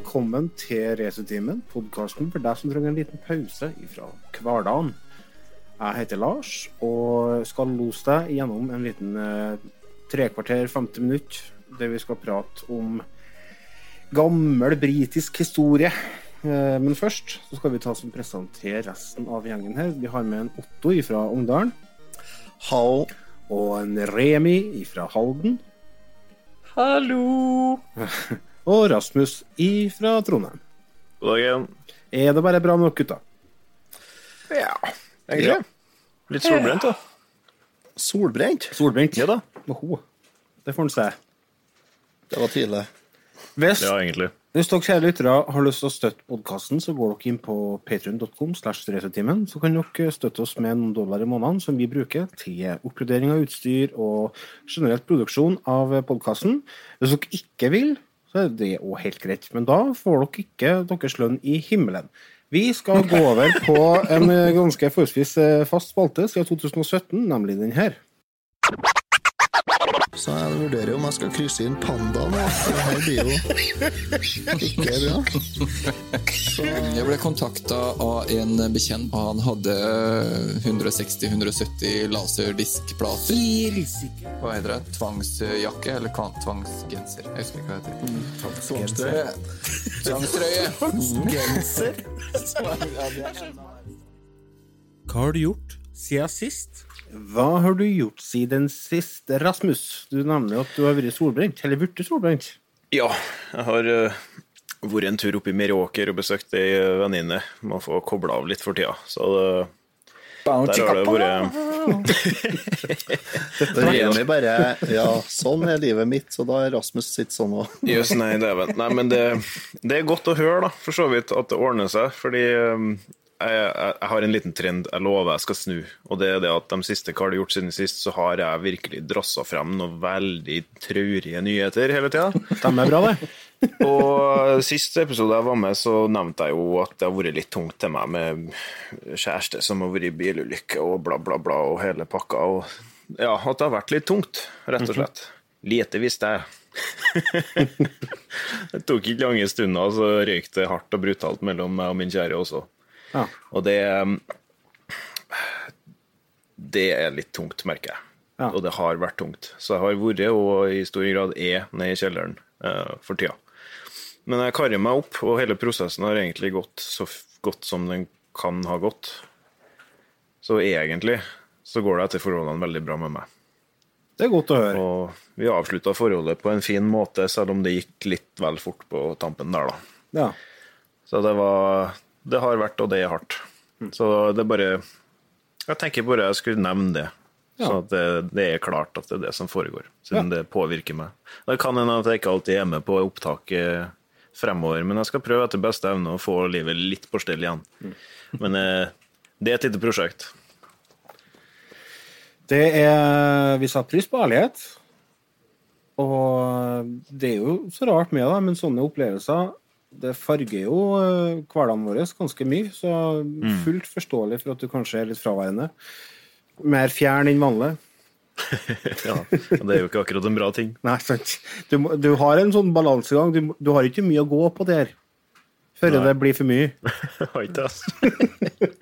Velkommen til Resetimen, podkasten for deg som trenger en liten pause fra hverdagen. Jeg heter Lars og skal lose deg gjennom en liten eh, trekvarter, 50 minutt, der vi skal prate om gammel britisk historie. Eh, men først så skal vi ta som presentere resten av gjengen her. Vi har med en Otto fra Ungdalen. Hallo. Og en Remi fra Halden. Hallo! og Rasmus fra Trondheim. God dag igjen. Er det bare bra nok, gutta? Ja, egentlig. Litt solbrent, da. Solbrent? Solbrent? Ja da. Oho. Det får en se. Det var tidlig. Hvis, Ja, egentlig. hvis dere kjære lyttere har lyst til å støtte podkasten, så går dere inn på patrion.com. Så kan dere støtte oss med noen dollar i måneden som vi bruker til oppgradering av utstyr og generelt produksjon av podkasten. Hvis dere ikke vil, så er det òg helt greit. Men da får dere ikke deres lønn i himmelen. Vi skal gå over på en ganske forholdsvis eh, fast spalte siden 2017, nemlig den her. Så jeg vurderer om jeg skal krysse inn panda nå. Det her blir jo ikke bra. Så Jeg ble kontakta av en bekjent, og han hadde 160-170 laserdiskplater. Hva heter det? Tvangsjakke? Eller tvangsgenser? Jeg husker ikke hva det heter. tvangstrøye. Tvangstrøye! Tvangsgenser. Hva har du gjort siden sist? Hva har du gjort siden sist, Rasmus? Du nevner at du har vært solbrent, eller blitt solbrent. Ja, jeg har uh, vært en tur opp i Meråker og besøkt ei venninne. Må få kobla av litt for tida. Så det, der har det vært Remi bare Ja, sånn er livet mitt, så da er Rasmus sitt sånn òg. Jøss, nei, dæven. Nei, men det, det er godt å høre, da, for så vidt, at det ordner seg. Fordi um, jeg, jeg, har en liten trend jeg lover jeg skal snu. Og det er det at de siste hva har du gjort siden sist, så har jeg virkelig drassa frem noen veldig traurige nyheter hele tida. er bra, det. Og siste episode jeg var med, så nevnte jeg jo at det har vært litt tungt til meg med kjæreste som har vært i bilulykke og bla, bla, bla og hele pakka. Og ja, at det har vært litt tungt, rett og slett. Lite visste jeg. det tok ikke lange stunder, så røyk det hardt og brutalt mellom meg og min kjære også. Ja. Og det Det er litt tungt, merker jeg. Ja. Og det har vært tungt. Så jeg har vært, og i stor grad er, nede i kjelleren uh, for tida. Men jeg karrer meg opp, og hele prosessen har egentlig gått så godt som den kan ha gått. Så egentlig så går det etter forholdene veldig bra med meg. Det er godt å høre. Og vi avslutta forholdet på en fin måte, selv om det gikk litt vel fort på tampen der, da. Ja. Så det var Det har vært, og det er hardt. Så det er bare Jeg tenker bare jeg skulle nevne det. Ja. Så at det, det er klart at det er det som foregår, siden det påvirker meg. Det kan hende at jeg ikke alltid er med på opptaket fremover, men jeg skal prøve etter beste evne å få livet litt på stell igjen. Men eh, det er et lite prosjekt. Det er Vi setter pris på ærlighet. Og det er jo så rart med det, men sånne opplevelser det farger jo eh, hverdagen vår ganske mye. Så fullt forståelig for at du kanskje er litt fraværende. Mer fjern enn vanlig. Ja, det er jo ikke akkurat en bra ting. Nei, sant. Du, du har en sånn balansegang. Du, du har ikke mye å gå på der før Nei. det blir for mye. Har ikke det.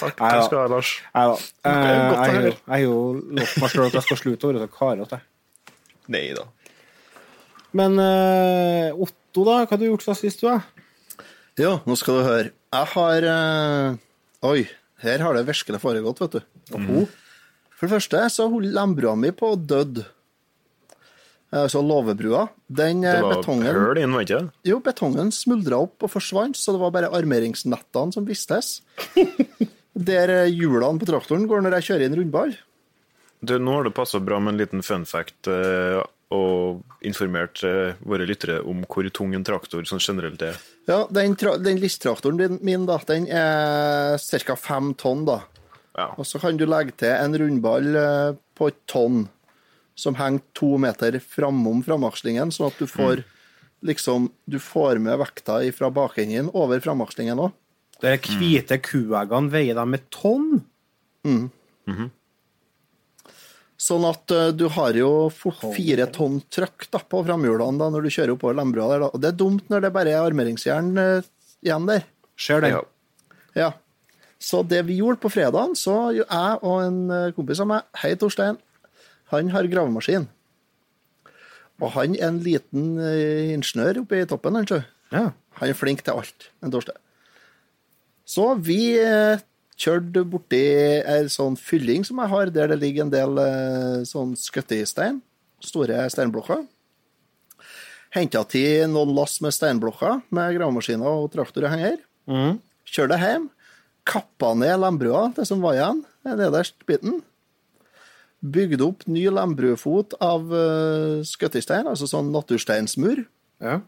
Takk, Nei, skal du ha, Lars. Nei da. Eh, Jeg har jo- jeg lovt meg sjøl at jeg skal slutte å være så karete. Nei da. Men eh, Otto, da? Hva har du gjort siden sist, du? da? Jo, nå skal du høre. Jeg har uh... Oi, her har det virkelig foregått, vet du. Oho. For det første så holdt lembrua mi på å dødd. Altså låvebrua. Den Det eh, var betongen høl inn, var ikke det? Jo, betongen smuldra opp og forsvant, så det var bare armeringsnettene som vistes. Der eh, hjulene på traktoren går når jeg kjører i en rundball. Du, nå har det passa bra med en liten fun fact eh, og informert våre lyttere om hvor tung en traktor sånn generelt er. Ja, den, tra den listtraktoren min, da, den er ca. fem tonn, da. Ja. Og så kan du legge til en rundball eh, på et tonn som henger to meter framom framakslingen, sånn at du får liksom Du får med vekta fra bakenden over framakslingen òg. De hvite kueggene veier de et tonn? Sånn at uh, du har jo fire tonn trøkk da, på framhjulene da, når du kjører oppover Lembrua. Der, da. Og det er dumt når det bare er armeringsjern uh, igjen der. Ser den. Ja. Ja. Så det vi gjorde på fredagen, så jeg og en eh, kompis av meg, hei Torstein, han har gravemaskin. Og han er en liten uh, ingeniør oppe i toppen, han, sjø. Ja. Han er flink til alt, en Torstein. Så vi eh, kjørte borti ei sånn fylling som jeg har, der det ligger en del eh, sånn skuttestein. Store steinblokker. Henta til noen lass med steinblokker med gravemaskiner og traktor og henger. Mhm. Kjørte hjem. Kappa ned lembrua, det som var igjen, den nederst biten. Bygde opp ny lembrufot av uh, skuttestein, altså sånn natursteinsmur. ja.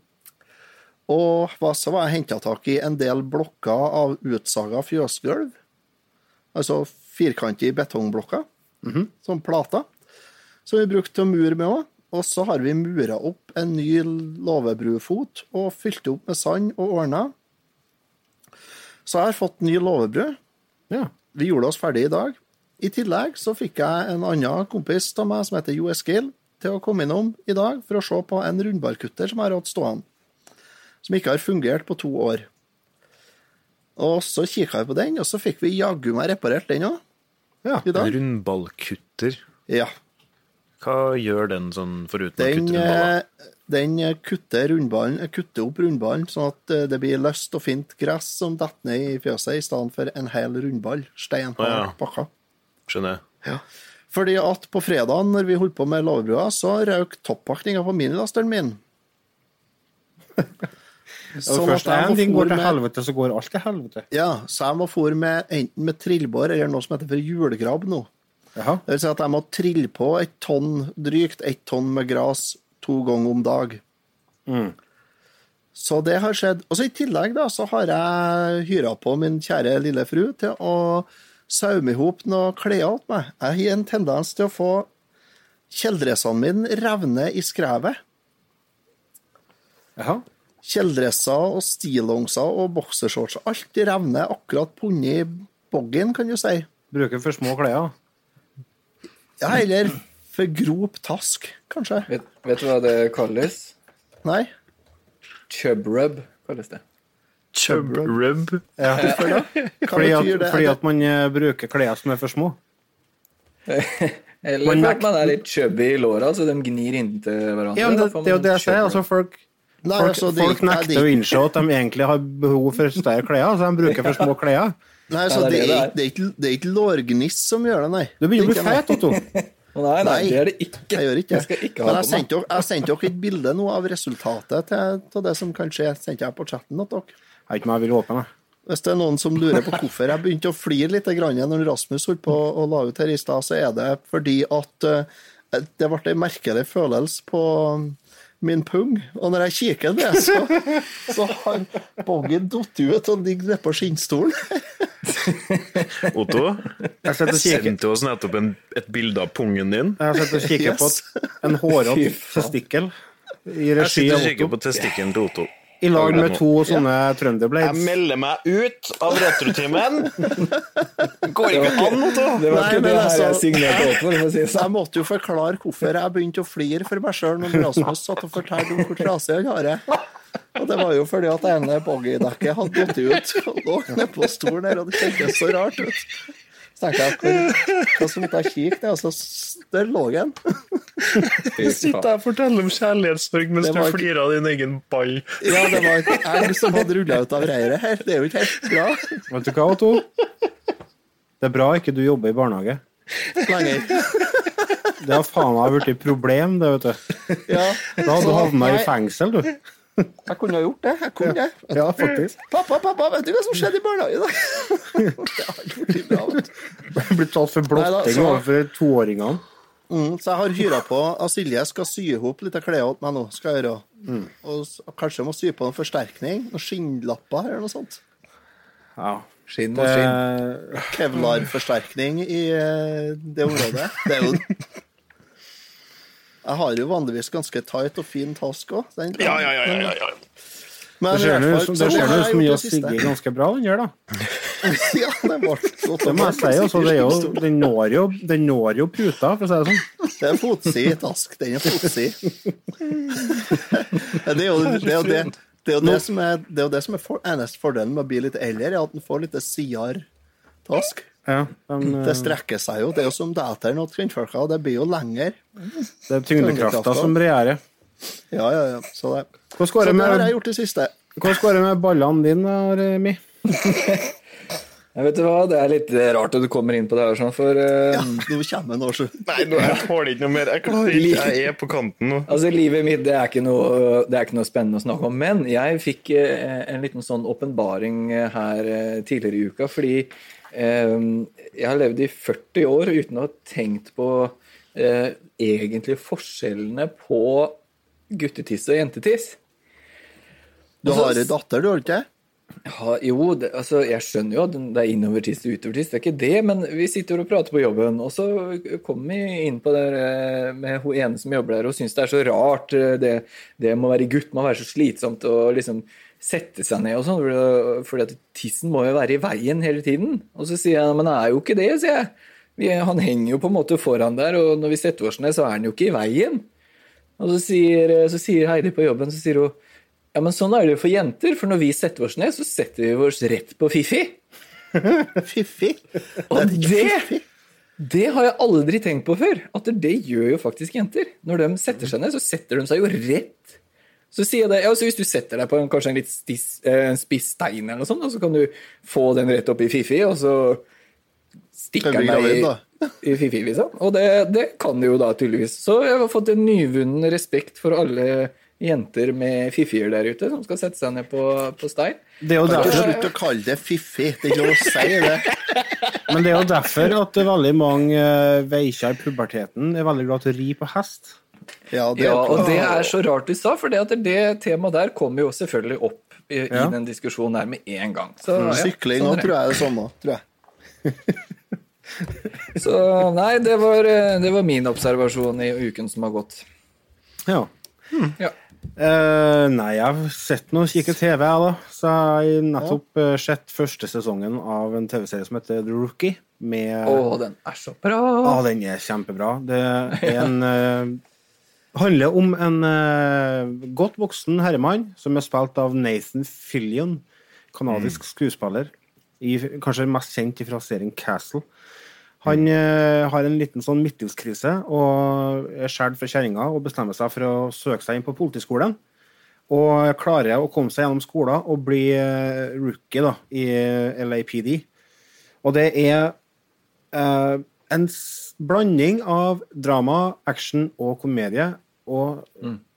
Og så var jeg henta tak i en del blokker av utsaga fjøsgulv. Altså firkantige betongblokker, som plater, som vi brukte til å mure med òg. Og så har vi mura opp en ny låvebrufot og fylt opp med sand og ordna. Så jeg har fått ny låvebru. ja. Vi gjorde oss ferdig i dag. I tillegg så fikk jeg en annen kompis av meg som heter Jo Eskil, til å komme innom i dag for å se på en rundbarkutter som jeg har hatt stående. Som ikke har fungert på to år. Og så kikka vi på den, og så fikk vi jaggu meg reparert den òg. ja. Rundballkutter. Ja. Hva gjør den sånn foruten å kutte rundballer? eh, den kutter, rundballen, eh, kutter opp rundballen, sånn at eh, det blir løst og fint gress som detter ned i fjøset, i stedet for en hel rundball. Stein Å, ja. pakka. Skjønner jeg. Fordi at på fredagen når vi holdt på med låvebrua, så røk toppakninga på minilasteren min. Og først én ting går til helvete, så går alt til helvete. Ja, så jeg må fôre med enten med trillbår eller noe som heter for julegrabb nå. Jaha. Det vil si at jeg må trille på et tonn drygt, ett tonn med gras to ganger om dag. Mm. Så det har skjedd. Og så i tillegg da, så har jeg hyra på min kjære lille fru til å saume i hop noe klær til meg. Jeg har en tendens til å få kjeledressene mine revne i skrevet. Jaha. Kjeledresser og stillongser og boksershorts. Alt revner akkurat punni boggen, kan du si. Bruker for små klær. Ja, eller for grop task, kanskje. Vet, vet du hva det kalles? Nei. Chub rub kalles det. Chub rub. Ja. Hvorfor da? Hva Fordi, at, det? fordi at man eh, bruker klær som er for små. Eller Man man er litt chubby i låra, så de gnir inntil hverandre. Ja, men det, Da får det er jo det jeg sier. Altså, folk, Nei, folk, altså, det- folk nekter å innse at de egentlig har behov for større klær, så de bruker for små klær. Nei, så det, det er det er ikke, det er ikke lårgniss som gjør det, nei. Du begynner å bli Det fet, Otto. Nei, nei, det er det ikke. Jeg gjør ikke Jeg skal det. Men jeg sendte dere- et bilde nå av resultatet til, til det som kan skje. Sendte jeg på chatten til dere. Jeg ikke om jeg vil håpe jeg. Hvis det er noen som lurer på hvorfor jeg begynte å flire litt grann når Rasmus holdt på å la ut her i stad, så er det fordi at eh, det ble en merkelig følelse på min pung. Og når jeg kikker ned, så, så har Boggen datt ut og ligger nede på skinnstolen. Otto, Jeg sendte oss nettopp en, et bilde av pungen din. jeg sitter og kikker på en hårete testikkel i regi testikkel Otto. Jeg sitter av og kikker på testikkelen til Otto. I lag med to sånne trønderblades. melder meg ut av retrotimen. Går ikke an, Otto. Det var ikke det her altså- jeg signerte opp for, si jeg sånn. måtte jo forklare hvorfor jeg begynte å flire for meg sjøl når Rasmus satt og fortalte om hvor trasig han har det. Og det var jo fordi at det ene boggydekket hadde gått ut og lå nedpå stolen der, og det kjentes så rart ut. Så tenkte jeg hvor, hva som måtte jeg kikke det, og så der lå han. Du Sitter her og forteller om kjærlighetssorg mens Det du flirer av din egen ball. Ja, det var et elg som hadde rulla ut av reiret her. Det er jo ikke helt bra Vet du hva, Otto? Det er bra ikke du jobber i barnehage. lenger. Det har faen meg blitt et problem, det, vet du. Ja, Da hadde du havna i fengsel, du. Jeg kunne ha gjort det. Jeg kunne det. Ja, faktisk. Pappa, pappa, vet du hva som skjedde i barnehagen i dag? Det har ikke blitt bra, vet. Blitt tatt for blotting overfor toåringene. Mm, så jeg har hyra på at Silje skal sy i hop litt klær til meg nå. skal jeg gjøre. Og s- kanskje jeg må sy på noen forsterkning. Noen skinnlapper eller noe sånt. Ja. Skinn og skinn. Kevlar-forsterkning i eh, det området. Det er jo Jeg har jo vanligvis ganske tight og fin task òg. Ja, ja, ja, ja, ja. Men det ser nå ut som- mye siste. Sigge ganske bra, den gjør, da. Ja, det ble godt Det må jeg si. Altså, det er jo, den, når jo, den når jo puta, for å si det sånn. Det er fotsid, Task. Den er fotsid. Det er jo det, er jo det, det, er jo det som er, det er, jo det som er for, eneste fordelen med å bli litt eldre, er at en får litt sidere task. Ja, de, Det strekker seg jo. Det er jo som dateren og kvinnfolka, og det blir jo lenger. det er tyngdekrafta som regjerer. Ja, ja, ja. Så det, Hvordan så går det med, har jeg gjort det siste. hvordan går det med ballene dine, Remi? Jeg vet du hva, Det er litt rart at du kommer inn på det her, sånn, for uh, Ja, nå kommer han, så. Nei, nå, jeg tåler ikke noe mer. Jeg klarer ikke. Jeg er på kanten nå. altså, livet mitt det er, ikke noe, det er ikke noe spennende å snakke om. Men jeg fikk uh, en liten sånn åpenbaring eh, her uh, tidligere i uka, fordi eh, jeg har levd i 40 år uten å ha tenkt på eh, egentlig forskjellene på guttetiss og jentetiss. Du har ei datter, du har ikke? Ja, jo, det, altså, jeg skjønner jo at det er innovertiss og utovertiss, det er ikke det. Men vi sitter og prater på jobben, og så kommer vi inn på det eh, med hun ene som jobber der, og syns det er så rart. eh, Det, det må være gutt, må være så slitsomt og liksom sette seg ned og sånn. fordi- Fordi at tissen må jo være i veien hele tiden. Og så sier jeg men det er jo ikke det, sier jeg. Vi, han henger jo på en måte foran der, og når vi setter oss ned, så er han jo ikke i veien. Og så sier, så sier Heidi på jobben, så sier hun ja, men sånn er det jo for jenter, for når vi setter oss ned, så setter vi oss rett på Fifi. Fifi? Og det, det har jeg aldri tenkt på før, at det gjør jo faktisk jenter. Når de setter seg ned, så setter de seg jo rett. Så sier det, ja, så Hvis du setter deg på en, kanskje en litt stiss, eh, en spiss stein, eller noe sånt, da, så kan du få den rett opp i Fifi, og så stikker den deg i, i Fifi, liksom. Og det, det kan du jo da tydeligvis. Så jeg har fått en nyvunnen respekt for alle jenter med fiffier der ute som skal sette seg ned på, på stein. Det er jo derfor, Slutt å kalle det fiffi, Det er ikke lov å si det. men det er jo derfor at veldig mange eh, veikjer i puberteten er veldig glad til å ri på hest. Ja, det Ja, og det er så rart du sa, for det, at det temaet der kommer jo selvfølgelig opp i, i den diskusjonen her med en gang. Så, ja, Sykling òg sånn det. tror jeg er det samme. Tror jeg. Så nei, det var, eh, det var min observasjon i uken som har gått. Ja. Ja. Uh, nei, jeg har sett noe kikket TV, jeg, da. Så jeg har nettopp uh, sett første sesongen av en TV-serie som heter The Rookie. Med Å, den er så bra! Ja, den er kjempebra. Det er en eh, handler om en uh, godt voksen herremann som er spilt av Nathan Fillion, kanadisk skuespiller. I, kanskje mest kjent fra serien Castle. Han uh, har en liten sånn midtlivskrise og er skjært fra kjerringa og bestemmer seg for å søke seg inn på politiskolen. Og klarer å komme seg gjennom skolen og bli uh, rookie da, i LAPD. Og det er en blanding av drama, action og komedie. Og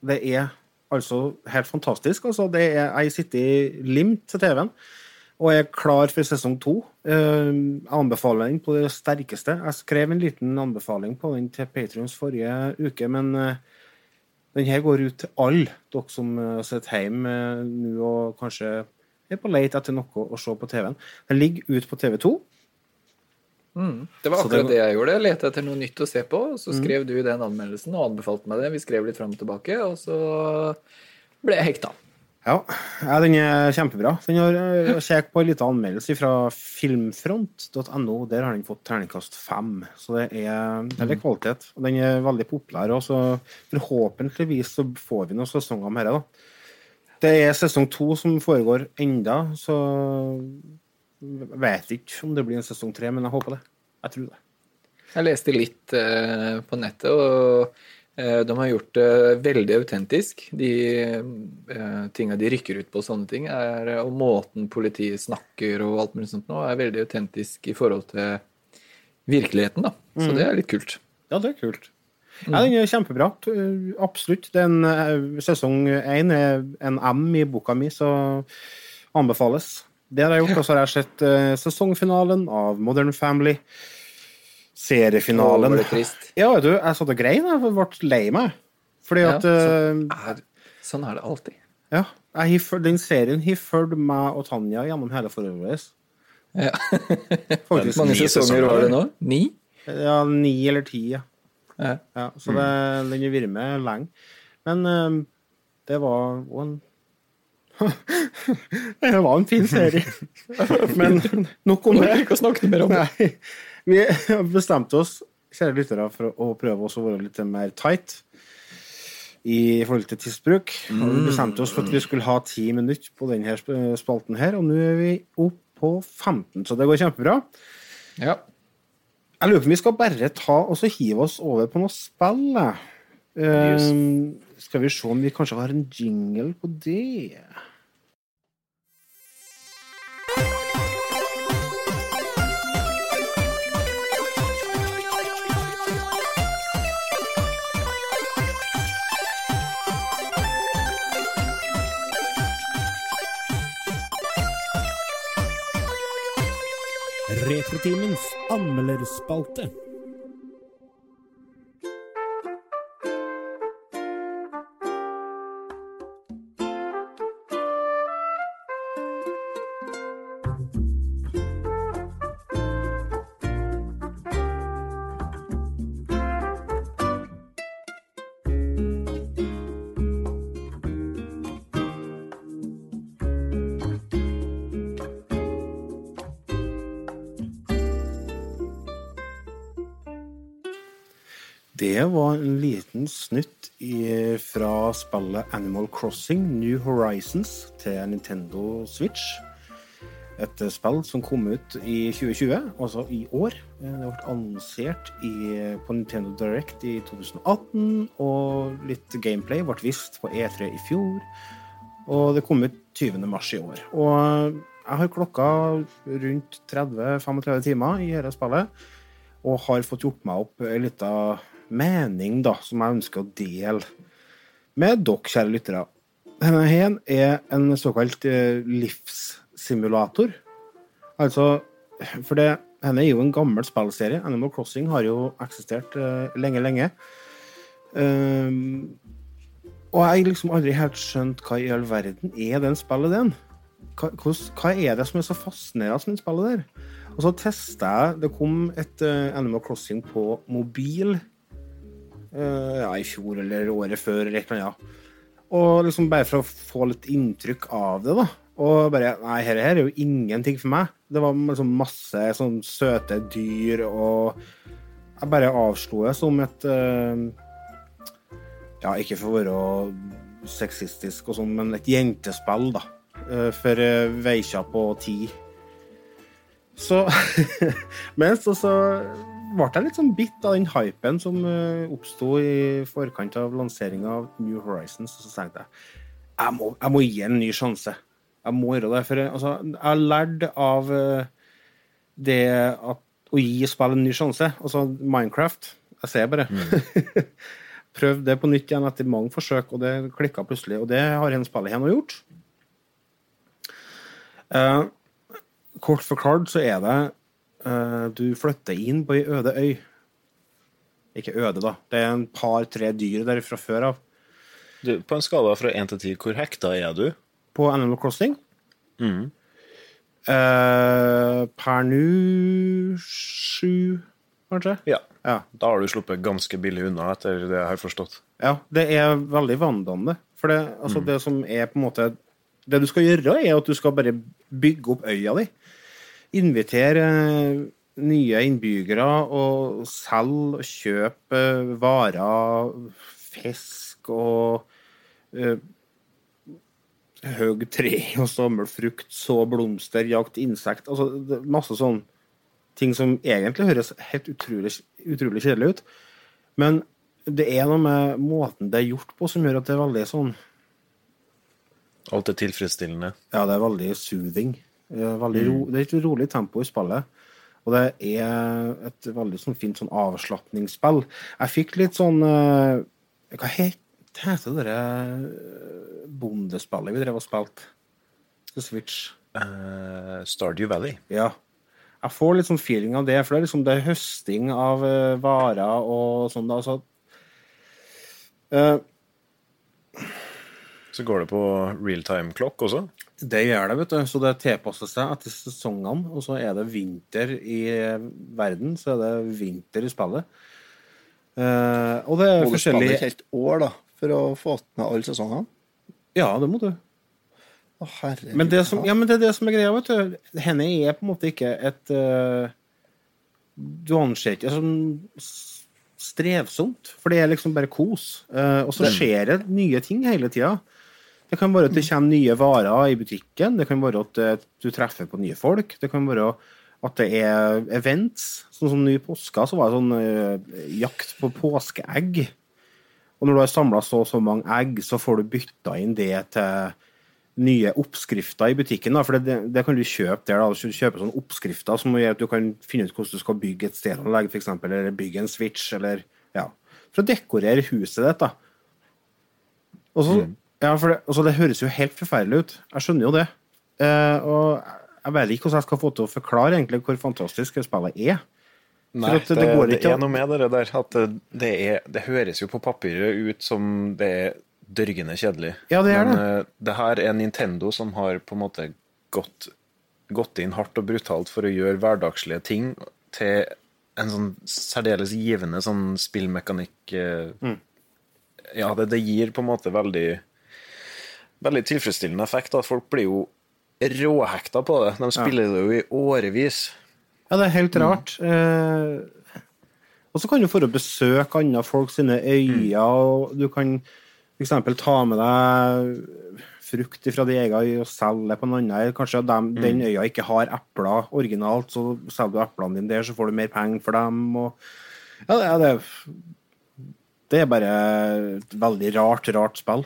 det er altså helt fantastisk. Altså, det er, jeg sitter i lim til TV-en og er klar for sesong to. Eh, anbefaler den på det sterkeste. Jeg skrev en liten anbefaling på den til Patrions forrige uke, men eh, den her går ut til alle dere som uh, sitter hjemme eh, nå og kanskje er på leit etter noe å se på TV-en. Den ligger ute på TV2. Det var akkurat det det jeg gjorde. Jeg lette etter noe nytt å se på. Mm. Så skrev du den anmeldelsen og anbefalte meg det. Vi skrev litt fram og tilbake, og så ble jeg hekta. Ja, ja, den er kjempebra. Den har eh, på en liten anmeldelse fra filmfront.no. Der har den fått terningkast fem. Så det er, det er kvalitet. Og den er veldig populær. Og så forhåpentligvis så får vi noen sesonger med dette. Det er sesong to som foregår enda, så jeg vet ikke om det blir en sesong tre, men jeg håper det. Jeg tror det. Jeg leste litt eh, på nettet, og eh, de har gjort det veldig autentisk. De eh, tinga de rykker ut på sånne ting, er, og måten politiet snakker og alt mulig sånt nå, er veldig autentisk i forhold til virkeligheten, da. Så det er litt kult. Ja, det er kult. Ja, den er kjempebra. Absolutt. Den, sesong én er en M i boka mi, så anbefales. Det har jeg gjort. Og så har jeg sett uh, sesongfinalen av Modern Family. Seriefinalen. Å, var det trist? Ja, vet du, jeg satt og grein. Jeg ble lei meg. Fordi Ja, at eh, Er, sånn er det alltid. Ja, jeg, den serien har fulgt meg og Tanja gjennom hele forholdet vårt. Ja. Faktisk. Mange sesonger var det nå? Ni? Ja, ni eller ti, ja. Ja. Ja, så det, den har vært med lenge. Men uh, det var en Det var en fin serie. Men nok om det. Ikke å snakke mer om det. Vi bestemte oss, kjære lyttere, for å prøve oss å være litt mer tight i forhold til tidsbruk. Og vi bestemte oss for at vi skulle ha ti minutter på denne spalten her, og nå er vi opp på 15, så det går kjempebra. Ja. Jeg lurer på om vi skal bare ta og så hive oss over på noe spill. Eh, skal vi se om vi kanskje har en jingle på det? Retrotimens anmelderspalte. Det var en liten snutt i, fra spillet Animal Crossing New Horizons til Nintendo Switch. Et spill som kom ut i 2020, altså i år. Eh, Det ble annonsert i, på Nintendo Direct i 2018, og litt gameplay ble vist på E3 i fjor. Og det kom ut 20. mars i år. Og jeg har klokka rundt 30-35 timer i dette spillet, og har fått gjort meg opp ei lita mening da, som jeg ønsker å dele med dere, kjære lyttere. Denne her er en såkalt eh, livssimulator. Altså, for det, denne er jo en gammel spillserie. Animal Crossing har jo eksistert uh, lenge, lenge. Um, og jeg har liksom aldri helt skjønt hva i all verden er den spillet den. Hva, hva er det som er så fascinerende med det spillet der? Og så testa jeg Det kom et uh, Animal Crossing på mobil ja, i fjor eller året før. eller et eller annet. Og liksom bare for å få litt inntrykk av det, da. Og bare Nei, dette her er jo ingenting for meg. Det var liksom masse sånn søte dyr, og jeg bare avslo det som et eh, Ja, ikke for å være sexistisk og sånn, men et jentespill, da. eh, For uh, veikja og ti. Så Mens så, så ble jeg litt sånn bitt av den hypen som uh, oppsto i forkant av lanseringa av New Horizons. Og så tenkte jeg jeg må, jeg må gi en ny sjanse. Jeg må gjøre det. For altså, jeg har lært av uh, det at å gi spill en ny sjanse. Altså Minecraft. Jeg ser bare. Prøv det på nytt igjen etter mange forsøk, og det klikka plutselig. Og det har en spillet igjen gjort. Uh, kort forklart så er det eh, Du flytter inn på ei øde øy. Ikke øde, da. Det er en par-tre dyr der fra før av. Du, på en skala fra 1 til 10, hvor hekta er du? På Animal Crossing. Mm. Eh, per nå sju, kanskje? Ja. Ja. Da har du sluppet ganske billig unna, etter det jeg har forstått. ja. Det er veldig vanedannende. For det, altså det som er på en måte Det du skal gjøre, er at du skal bare bygge opp øya di. Invitere eh, nye innbyggere og selge og kjøpe varer, fisk og uh, Høg tre og samle frukt, så blomster, jakt insekt Altså masse sånn ting som egentlig høres helt utrolig, utrolig kjedelig ut. Men det er noe med måten det er gjort på, som gjør at det er veldig sånn Alt er tilfredsstillende. Ja, det er veldig soothing. Eh, Veldig ro, det er et rolig tempo i spillet. Og det er et veldig sånn fint sånn avslapningsspill. Jeg fikk litt sånn eh, Hva heter det derre bondespillet vi drev og spilte? På Switch. Uh, Stardew Valley. Ja. Jeg får litt sånn feeling av det, for det er liksom det er høsting av eh, varer og sånn. da, så eh, Så går det på real time clock også. Det gjør det, vet du. Så det tilpasser seg etter sesongene. Og så er det vinter i verden, så er det vinter i spillet. Eh, og det er Må du spille et helt år da, for å få med alle sesongene? Ja, det må du. Å, herregud. Men det, som, ja, men det er det som er greia, vet du. Henne er på en måte ikke et uh, Du anser ikke altså, strevsomt, for det er liksom bare kos. Uh, og så skjer det nye ting hele tida. Det kan være at det kommer nye varer i butikken, det kan være at eh, du treffer på nye folk, det kan være at det er events. Sånn som nå i påska så var det sånn eh, jakt på påskeegg. Og når du har samla så og så mange egg, så får du bytta inn det til nye oppskrifter i butikken. Da, for det, det kan du kjøpe der. da, Du kjøper sånne oppskrifter som gjør at du kan finne ut hvordan du skal bygge et stereoanlegg, f.eks., eller bygge en switch, eller ja, For å dekorere huset ditt, da. Og så, ja, for det, altså, det høres jo helt forferdelig ut. Jeg skjønner jo det. Eh, og jeg vet ikke hvordan jeg skal få til å forklare egentlig hvor fantastisk spillet er. Nei, det- det, det ikke er noe med det der at det, det, er, det høres jo på papiret ut som det er dørgende kjedelig. Ja, det er Men det. eh, det her er Nintendo som har på en måte gått, gått inn hardt og brutalt for å gjøre hverdagslige ting til en sånn særdeles givende sånn spillmekanikk. eh, Mm. Ja, det, det gir på en måte veldig Veldig tilfredsstillende effekt. At folk blir jo råhekta på det. De spiller det jo i årevis. Ja, det er helt rart. Eh, og så kan du få besøke andre folk sine øyer, og du kan f.eks. ta med deg frukt fra de egen og selge på en annen. Kanskje dem, den øya ikke har epler originalt, så selger du eplene dine der, så får du mer penger for dem. Og, ja, det, ja, det, er bare veldig rart, rart spill.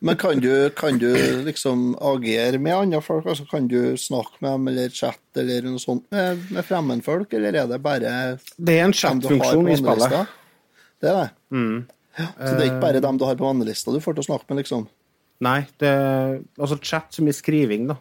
Men kan du, kan du liksom agere med andre folk? Altså, kan du snakke med dem eller chatte eller noe sånt med, med fremmedfolk, eller er det bare Det er en chat-funksjon i spillet. Det er det. Ja, så det er ikke bare dem du har på vennelista du får til å snakke med, liksom? Nei, det er altså chat som i skriving, da.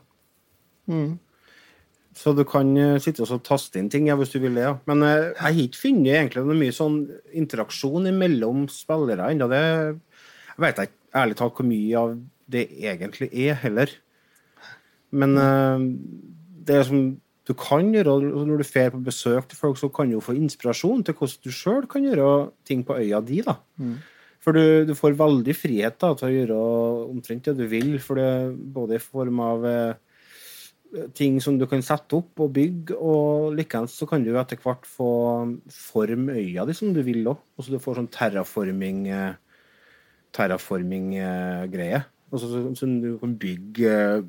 Så du kan eh, sitte og taste inn ting ja, hvis du vil det. Ja. Men eh, jeg har ikke funnet egentlig noe mye sånn interaksjon mellom spillere ennå. Det jeg vet jeg ikke ærlig talt hvor mye av det egentlig er, heller. Men uh, det som du kan gjøre og Når du drar på besøk til folk, så kan du få inspirasjon til hvordan du sjøl kan gjøre ting på øya di. da. For du, du får veldig frihet da, til å gjøre omtrent det du vil, for det, både i form av eh, ting som du kan sette opp og bygge, og likeens så kan du etter hvert få form øya di som du vil òg. Så du får sånn terraforming eh, terraforming-greie. Altså så, så du kan bygge eh,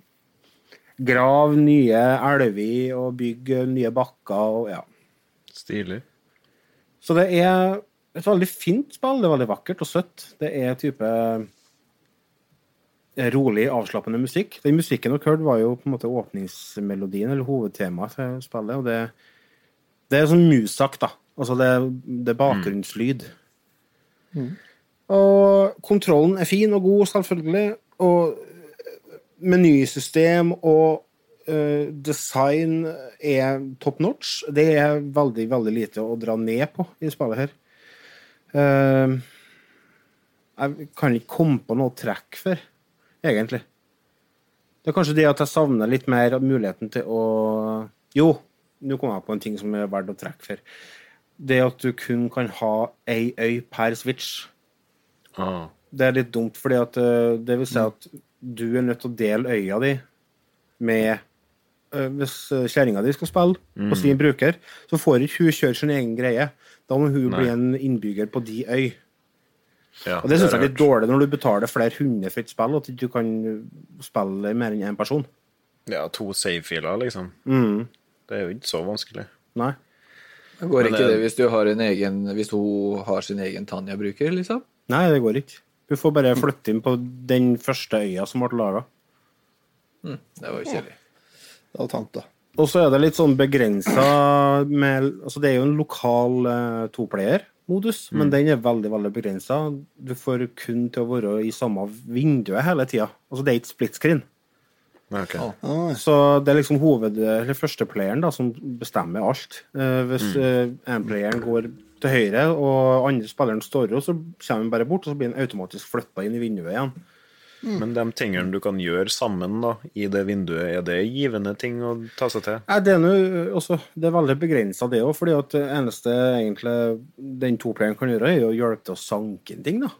Grav nye elver og bygge nye bakker og ja. Stilig. Så det er et veldig fint spill. Det er veldig vakkert og søtt. Det er type eh, rolig, avslappende musikk. Den musikken dere hørte, var jo på en måte åpningsmelodien, eller hovedtemaet til spillet. Og det, det er sånn musak, da. Altså det, det er bakgrunnslyd. Og kontrollen er fin og god, selvfølgelig. Og menysystem og uh, design er top notch. Det er veldig, veldig lite å dra ned på i spillet her. Uh, jeg kan ikke komme på noe trekk for, egentlig. Det er kanskje det at jeg savner litt mer muligheten til å Jo, nå kom jeg på en ting som er verdt å trekke for. Det at du kun kan ha ei øy per switch. Ah. Det er litt dumt, fordi at eh, det vil si at du er nødt til å dele øya di med eh, Hvis eh, kjerringa di skal spille på sin bruker, så får ikke hun kjøre sin egen greie. Da må hun Nei. bli en innbygger på de øy. Ja, Og det syns jeg er litt dårlig når du betaler flere hundre for et spill, at du kan spille mer enn én person. Ja, to save-filer, liksom. Mm. Det er jo ikke så vanskelig. Nei. Går Men ikke det- hvis du har en egen Hvis hun har sin egen Tanja-bruker, liksom? Nei, det går ikke. Du får bare flytte inn på den første øya som ble laga. Det var jo kjedelig. Det var tante. Og så er det litt sånn begrensa med Altså, det er jo en lokal eh, toplayer-modus, men den er veldig, veldig begrensa. Du får kun til å være i samme vinduet hele tida. Altså, det er ikke split screen. Ok. Ah. Så det er liksom hoved... Eller førsteplayeren da, som bestemmer alt. Eh, hvis mm. playeren går til høyre, og andre spilleren står og så kommer han bare bort, og så blir han automatisk flytta inn i vinduet igjen. Men de tingene du kan gjøre sammen da, i det vinduet, er det givende ting å ta seg til? Nei, det er, noe, også, det er veldig begrensa, det òg. fordi at det eneste egentlig den toplayeren kan gjøre, er å hjelpe til å sanke inn ting. da.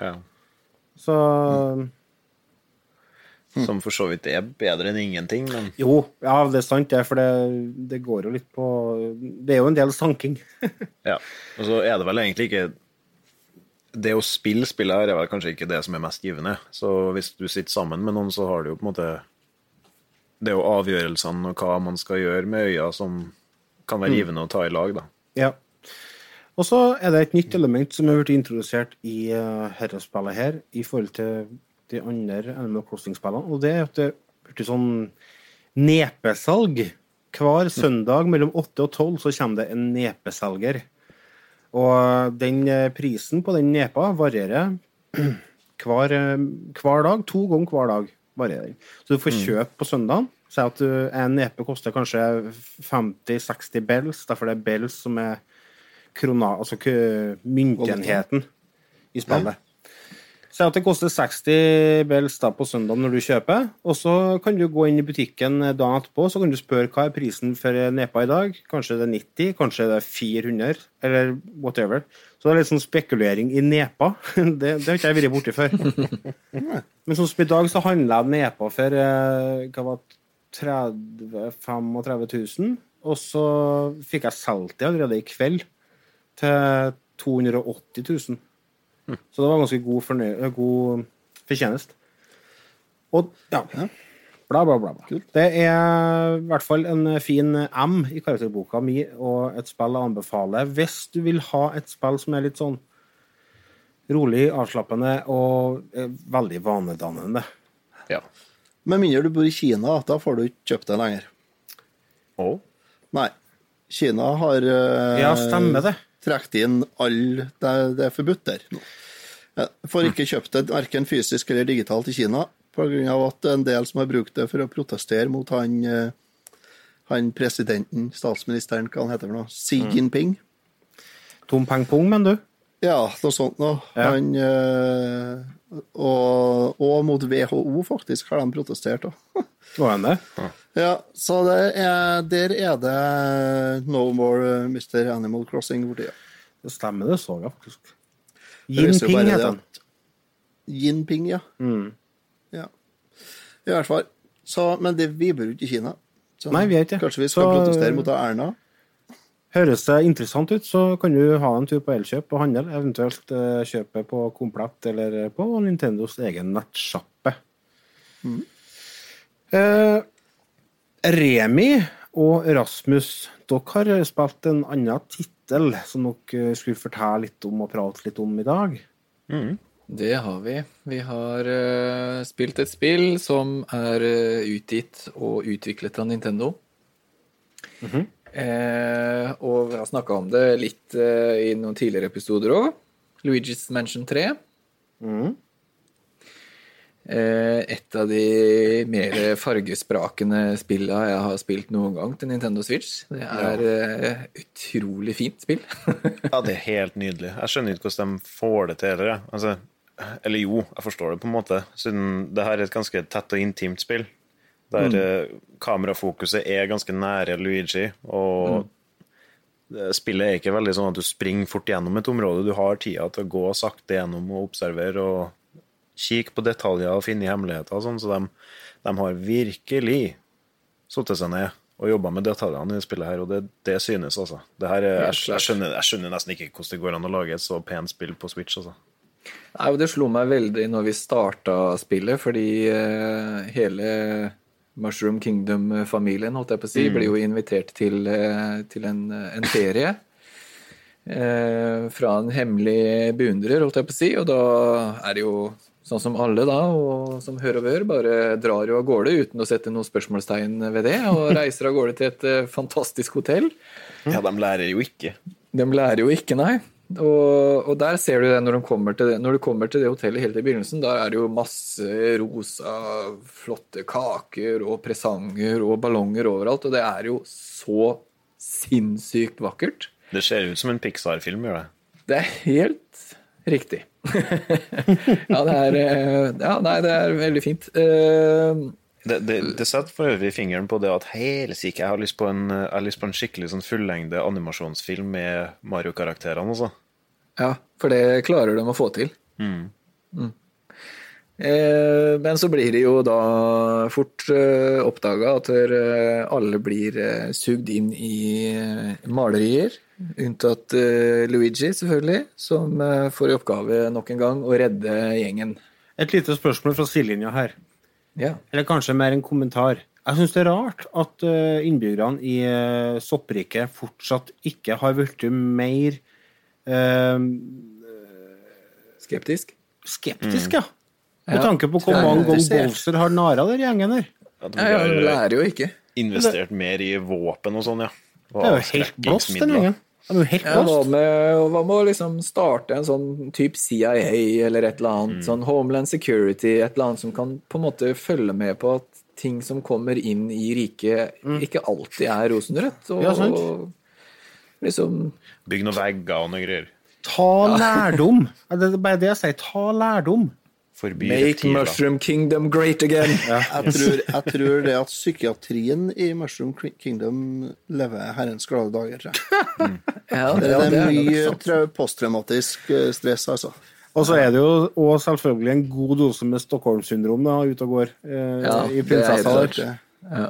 Ja. Så Som for så vidt er bedre enn ingenting, men Jo, ja, det er sant, det, for det, det går jo litt på Det er jo en del sanking. ja. Og så er det vel egentlig ikke Det å spille spillet her er vel kanskje ikke det som er mest givende. Så hvis du sitter sammen med noen, så har du jo på en måte Det er jo avgjørelsene og hva man skal gjøre med øya, som kan være givende å ta i lag, da. Ja. Og så er det et nytt element som er blitt introdusert i uh, dette spillet her, i forhold til de andre Animal Crossing-spillene, og det er at det blir sånn nepesalg. Hver søndag mellom 8 og 12 så kommer det en nepeselger. Og den eh, prisen på den nepa varierer hver, eh, hver dag. To ganger hver dag varierer den. Så du får kjøpe på søndagen. Si at en nepe koster kanskje 50-60 bells, derfor det er bells som er krona, altså myntenheten i spillet. Si at det koster 60 bells da på søndag når du kjøper, og så kan du gå inn i butikken dagen etterpå så kan du spørre hva er prisen for nepa i dag. Kanskje det er 90, kanskje det er 400, eller whatever. Så det er litt sånn spekulering i nepa. Det, det har ikke jeg vært borti før. Men sånn som i dag så handla jeg nepa for eh, hva var 30 35 000, og så fikk jeg solgt det allerede i kveld til 280 000. Så det var ganske god, eh, god fortjeneste. Og ja. Bla, bla, bla. bla. Det er i hvert fall en fin M i karakterboka mi, og et spill jeg anbefaler hvis du vil ha et spill som er litt sånn rolig, avslappende og eh, veldig vanedannende. Ja. Med mindre du bor i Kina, da får du ikke kjøpt det lenger. Og Nei. Kina har uh, Ja, stemmer det. Trukket inn alle det, det er forbudt der nå. Får ikke kjøpt det verken fysisk eller digitalt i Kina, pga. at en del som har brukt det for å protestere mot han, eh, han presidenten, statsministeren, hva han heter for noe, Xi Mm. Jinping. Tom Peng Pong, mener du? Ja, noe sånt noe. Ja. Han, eh, og, og mot WHO, faktisk, har de protestert òg. Var han det? Ja, så det er, der er det no more eh, Mr. Animal Crossing for tida. Det stemmer, det så jeg faktisk. Jinping heter han. Jinping, ja. Mm. ja. I hvert fall. Så, men det, vi bor jo ikke i Kina. Så Nei, vi er ikke. Kanskje vi skal Så- protestere mot Erna? Høres det interessant ut, så kan du ha en tur på Elkjøp og handle, eventuelt uh, kjøpe på Komplett eller på Nintendos egen nettsjappe. Eh, Remi og Rasmus, dere har spilt en annen tittel som dere eh, skulle fortelle litt om og prate litt om i dag. Det har vi. Vi har uh, spilt et spill som er uh, utgitt og utviklet av Nintendo. eh, og vi har snakka om det litt i noen tidligere episoder òg. Luigi's Mansion 3. Eh, et av de mer fargesprakende spilla jeg har spilt noen gang til Nintendo Switch. Det er ja. utrolig fint spill. Ja, det er helt nydelig. Jeg skjønner ikke hvordan de får det til heller. Altså, eller jo, jeg forstår det på en måte, siden det her er et ganske tett og intimt spill. Der mm. kamerafokuset er ganske nære Luigi, og mm. spillet er ikke veldig sånn at du springer fort gjennom et område. Du har tida til å gå sakte gjennom og observere og kikke på detaljer og finne hemmeligheter sånn, så de, de har virkelig satt seg ned og jobba med detaljene i det spillet her, og det, det synes, altså. Det her er, jeg, jeg, skjønner, jeg skjønner nesten ikke hvordan det går an å lage et så pent spill på Switch, altså. Nei, og Det slo meg veldig når vi starta spillet, fordi eh, hele Mushroom Kingdom-familien holdt jeg på å si, ble jo invitert til, eh, til en, en ferie. Eh, fra en hemmelig beundrer, holdt jeg på å si. Og da er det jo sånn som alle, da, og som hør og bør, bare drar jo av gårde uten å sette noen spørsmålstegn ved det, og reiser av gårde til et eh, fantastisk hotell. Ja, de lærer jo ikke. De lærer jo ikke, nei. Og, og der ser du det når, de kommer til det når du kommer til det hotellet helt i begynnelsen. Da er det jo masse rosa, flotte kaker og presanger og ballonger overalt. Og det er jo så sinnssykt vakkert. Det ser ut som en Pixar-film, gjør det. Det er helt riktig. ja, det er, eh, ja, nei, det er veldig fint. Eh, Det, det, det setter for øvrig fingeren på det at helsike, jeg har lyst på en, jeg har lyst på en skikkelig sånn fullengde animasjonsfilm med Mario-karakterene, altså. Ja, for det klarer de å få til. Mm. Mm. Eh, men så blir det jo da fort eh, oppdaga at eh, alle blir eh, sugd inn i malerier. Unntatt uh, Luigi, selvfølgelig, som uh, får i oppgave nok en gang å redde gjengen. Et lite spørsmål fra sidelinja her. Ja. Eller kanskje mer en kommentar. Jeg syns det er rart at uh, innbyggerne i uh, soppriket fortsatt ikke har blitt mer Skeptisk? Skeptisk? mm. ja. Med. Ja. tanke på hvor mange ganger interessert. Har nara den gjengen der. At Ja, de har lærer jo ikke. investert mer i våpen og sånn, ja. Og Det er jo helt blåst, den avskrekkingsmidler. De er jo helt lost. hva med, hva med å liksom starte en sånn type CIA eller et eller annet, sånn Homeland Security, et eller annet som kan på en måte følge med på at ting som kommer inn i riket, ikke alltid er rosenrødt. Og, Ja, sant. og liksom Bygg noen vegger og noe greier. Ta lærdom. Ja, Det er bare det jeg sier. Ta lærdom. Forby Make reptiler. Mushroom Kingdom great again. Jeg tror, jeg tror det at psykiatrien i Mushroom Kingdom lever herrens glade dager, tror jeg. Ja, Det det, er det er mye posttraumatisk eh, stress, altså. Og så er det jo og selvfølgelig en god dose med Stockholm-syndrom da, ute og går eh, Ja, i prinsessa der. Ja.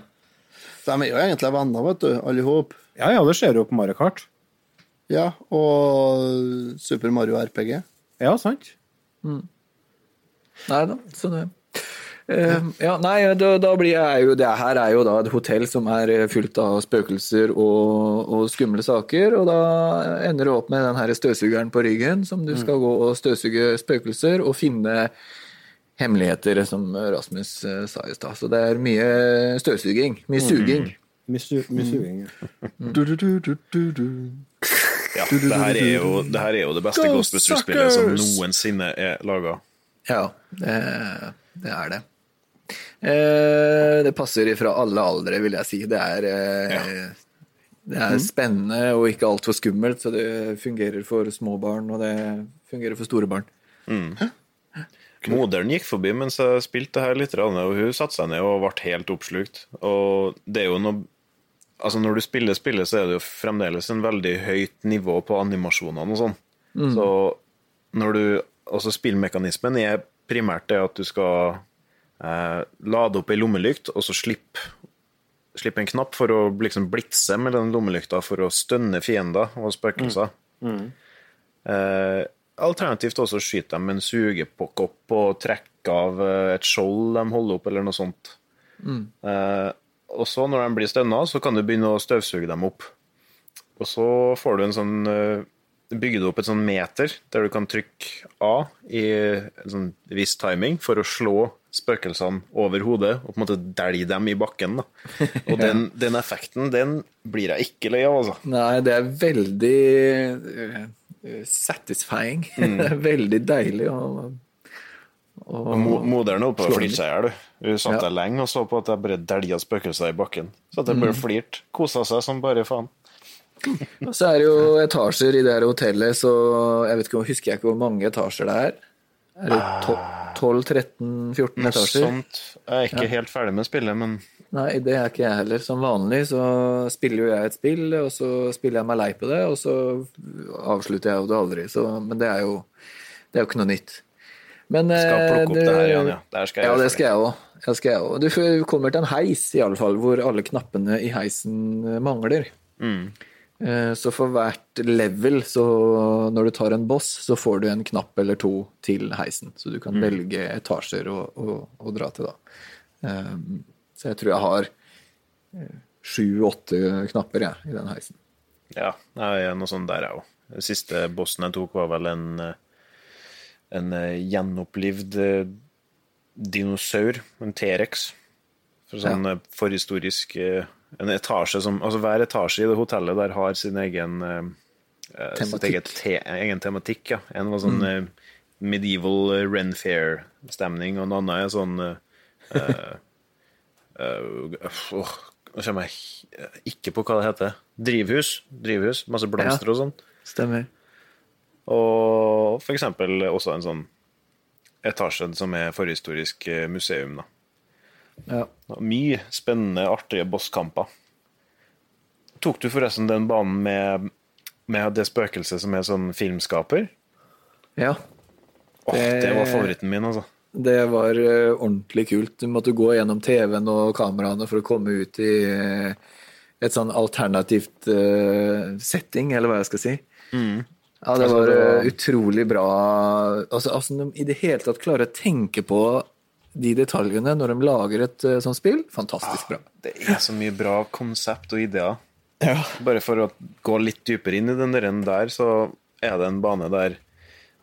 De er jo egentlig venner, vet du, alle hop. Ja, ja, det skjer jo på Mario Kart. Ja, og Super Mario RPG. Ja, sant? Nei da, så det Uh, ja, nei, da, da blir jeg jo Det her er jo da et hotell som er fullt fylt av spøkelser og, og skumle saker, og da ender du opp med den her støvsugeren på ryggen, som du skal gå og støvsuge spøkelser og finne hemmeligheter, som Rasmus eh, sa i stad. Så det er mye støvsuging. Mye suging. Mye suging, ja. Det her er jo det, her er jo det beste Ghostbusters-spillet som noensinne er laga. Ja, det, det er det. Eh, det passer fra alle aldre, vil jeg si. Det er, ja. det er spennende og ikke altfor skummelt, så det fungerer for små barn, og det fungerer for store barn. Moderen gikk forbi mens jeg spilte her litt, og hun satte seg ned og ble helt oppslukt. Og det er jo noe Altså, når du spiller spillet, så er det jo fremdeles en veldig høyt nivå på animasjonene og sånn. Så når du Altså, spillmekanismen er primært det at du skal eh, lade opp ei lommelykt, og så slippe slipp en knapp for å liksom blitse med den lommelykta for å stønne fiender og spøkelser. Eh, alternativt også skyte dem med en sugekopp og trekke av eh, et skjold de holder opp, eller noe sånt. Eh, og så, når de blir stønna, så kan du begynne å støvsuge dem opp. Og så får du en sånn du opp et sånn meter der du kan trykke A i en sånn viss timing for å slå spøkelsene over hodet og på en måte delge dem i bakken. Da. Og den, den effekten, den blir jeg ikke lei av, altså. Nei, det er veldig eh, satisfying. Er veldig deilig å, å Og Mo moderen oppe Slå flirte seg i hjel. du. Hun satt Ja. der lenge og så på at jeg bare dælja spøkelser i bakken. Så at jeg bare flirte. Kosa seg som bare faen. Og så er det jo etasjer i det her hotellet, så jeg vet ikke, husker jeg ikke hvor mange etasjer det er. Er det 12-13-14 etasjer? sånt. Jeg er ikke helt ferdig med spillet, men Nei, det er ikke jeg heller. Som vanlig så spiller jo jeg et spill, og så spiller jeg meg lei på det, og så avslutter jeg jo det aldri. Så, men det er jo det er jo ikke noe nytt. Men, skal eh, plukke opp det her igjen, ja. Det skal jeg Ja, det skal jeg òg. Du kommer til en heis, i alle fall, hvor alle knappene i heisen mangler. Eh, Så for hvert level, så når du tar en boss, så får du en knapp eller to til heisen. Så du kan velge etasjer å, å, å dra til, da. Eh, Så jeg tror jeg har sju-åtte knapper jeg, i den heisen. Ja, noe sånt der, jeg òg. Den siste bossen jeg tok, var vel en, eh, en eh, gjenopplivd eh, dinosaur, en T-rex. For sånn ja. forhistorisk eh, En etasje som Altså hver etasje i det hotellet der har sin egen eh, eh, Tematikk. te, egen tematikk, ja. En var sånn medieval eh, Ren Fair-stemning, og en annen er sånn uh, uh, åh, Nå kommer jeg ikke på hva det heter. Drivhus. Drivhus, Masse blomster og sånn. Stemmer. Og for eksempel også en sånn etasje som er forhistorisk museum. da. Ja. Mye spennende, artige bosskamper. Tok du forresten den banen med, med det spøkelset som er sånn filmskaper? ja. Åh, det var favoritten min, altså. det var eh, ordentlig kult. Du måtte gå gjennom TV-en og kameraene for å komme ut i eh, et sånn alternativt eh, setting, eller hva jeg skal si. Ja, det var utrolig bra. Altså, altså de i det hele tatt klarer å tenke på de detaljene når de lager et eh, sånt spill. Fantastisk bra. Det er så mye bra konsept og ideer. Bare for å gå litt dypere inn i den der, så er det en bane der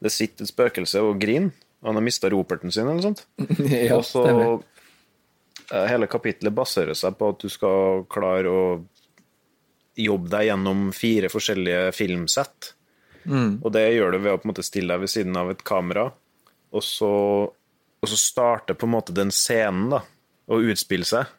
det sitter et spøkelse og griner. Han har mista roperten sin, eller noe sånt. Ja, og så eh, Hele kapitlet baserer seg på at du skal klare å jobbe deg gjennom fire forskjellige filmsett. Og det gjør du ved å på en måte stille deg ved siden av et kamera, og så, og så starter på en måte den scenen da, å utspille seg.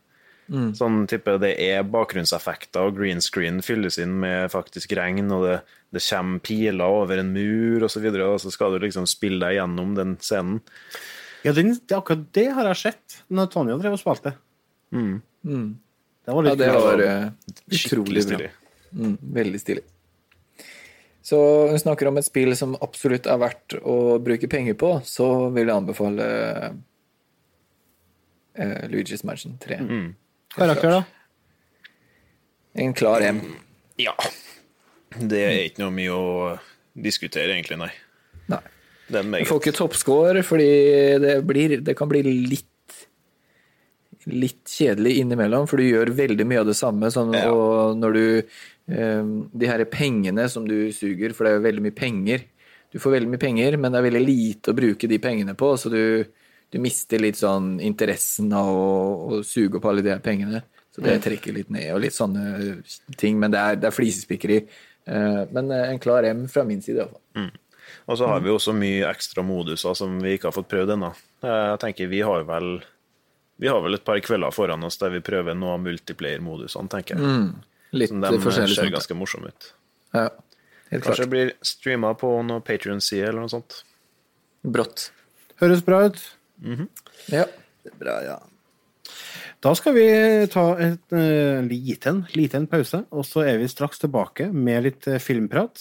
Sånn type det er bakgrunnseffekter, og green screen fylles inn med faktisk regn, og det, det kommer piler over en mur, og så videre, og så skal du liksom spille deg gjennom den scenen. Ja, den, det, akkurat det har jeg sett når Tonje drev og spilte. Det var Ja, litt det var eh, utrolig bra. Mm, veldig stilig. Så hun snakker om et spill som absolutt er verdt å bruke penger på, så vil jeg anbefale uh, Luigi's Mansion 3. Karakter, da? En klar M. Ja. Det er ikke noe mye å diskutere, egentlig, nei. Nei. Du får ikke toppscore, fordi det, blir, det kan bli litt litt kjedelig innimellom, for du gjør veldig mye av det samme. Sånn, Ja. Og når du De her pengene som du suger, for det er jo veldig mye penger. Du får veldig mye penger, men det er veldig lite å bruke de pengene på, så du, du mister litt sånn interessen av å, å suge opp alle de her pengene. Så det trekker litt ned, og litt sånne ting. Men det er, det er flisespikkeri. Eh, men eh, en klar M fra min side, iallfall. Og så har vi også mye ekstra moduser som vi ikke har fått prøvd ennå. Jeg tenker vi har vel vi har vel et par kvelder foran oss der vi prøver noe av multiplayer-modusene, tenker jeg. Litt Som de forskjellig. ser ganske morsomme ut. Ja, helt Kanskje klart. det blir streama på noe Patrion-side eller noe sånt. Brått. Høres bra ut. Ja. Bra, ja. Da skal vi ta en uh, liten, liten pause, og så er vi straks tilbake med litt eh, filmprat.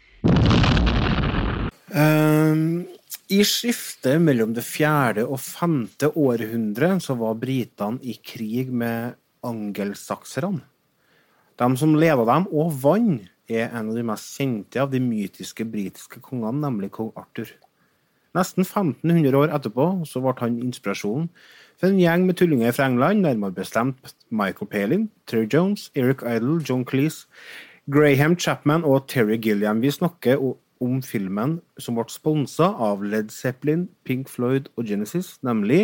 Ehm, I skiftet mellom det fjerde og femte århundre så var britene i krig med angelsakserne. De som leda dem og vant, er en av de mest kjente av de mytiske britiske kongene, nemlig kong Arthur. Nesten 1500 år etterpå så ble han inspirasjonen for en gjeng med tullinger fra England, nærmere bestemt Michael Palin, Terry Jones, Eric Idle, John Cleese, Graham Chapman og Terry Gilliam. Vi snakker om filmen som ble sponsa av Led Zeppelin, Pink Floyd og Genesis, nemlig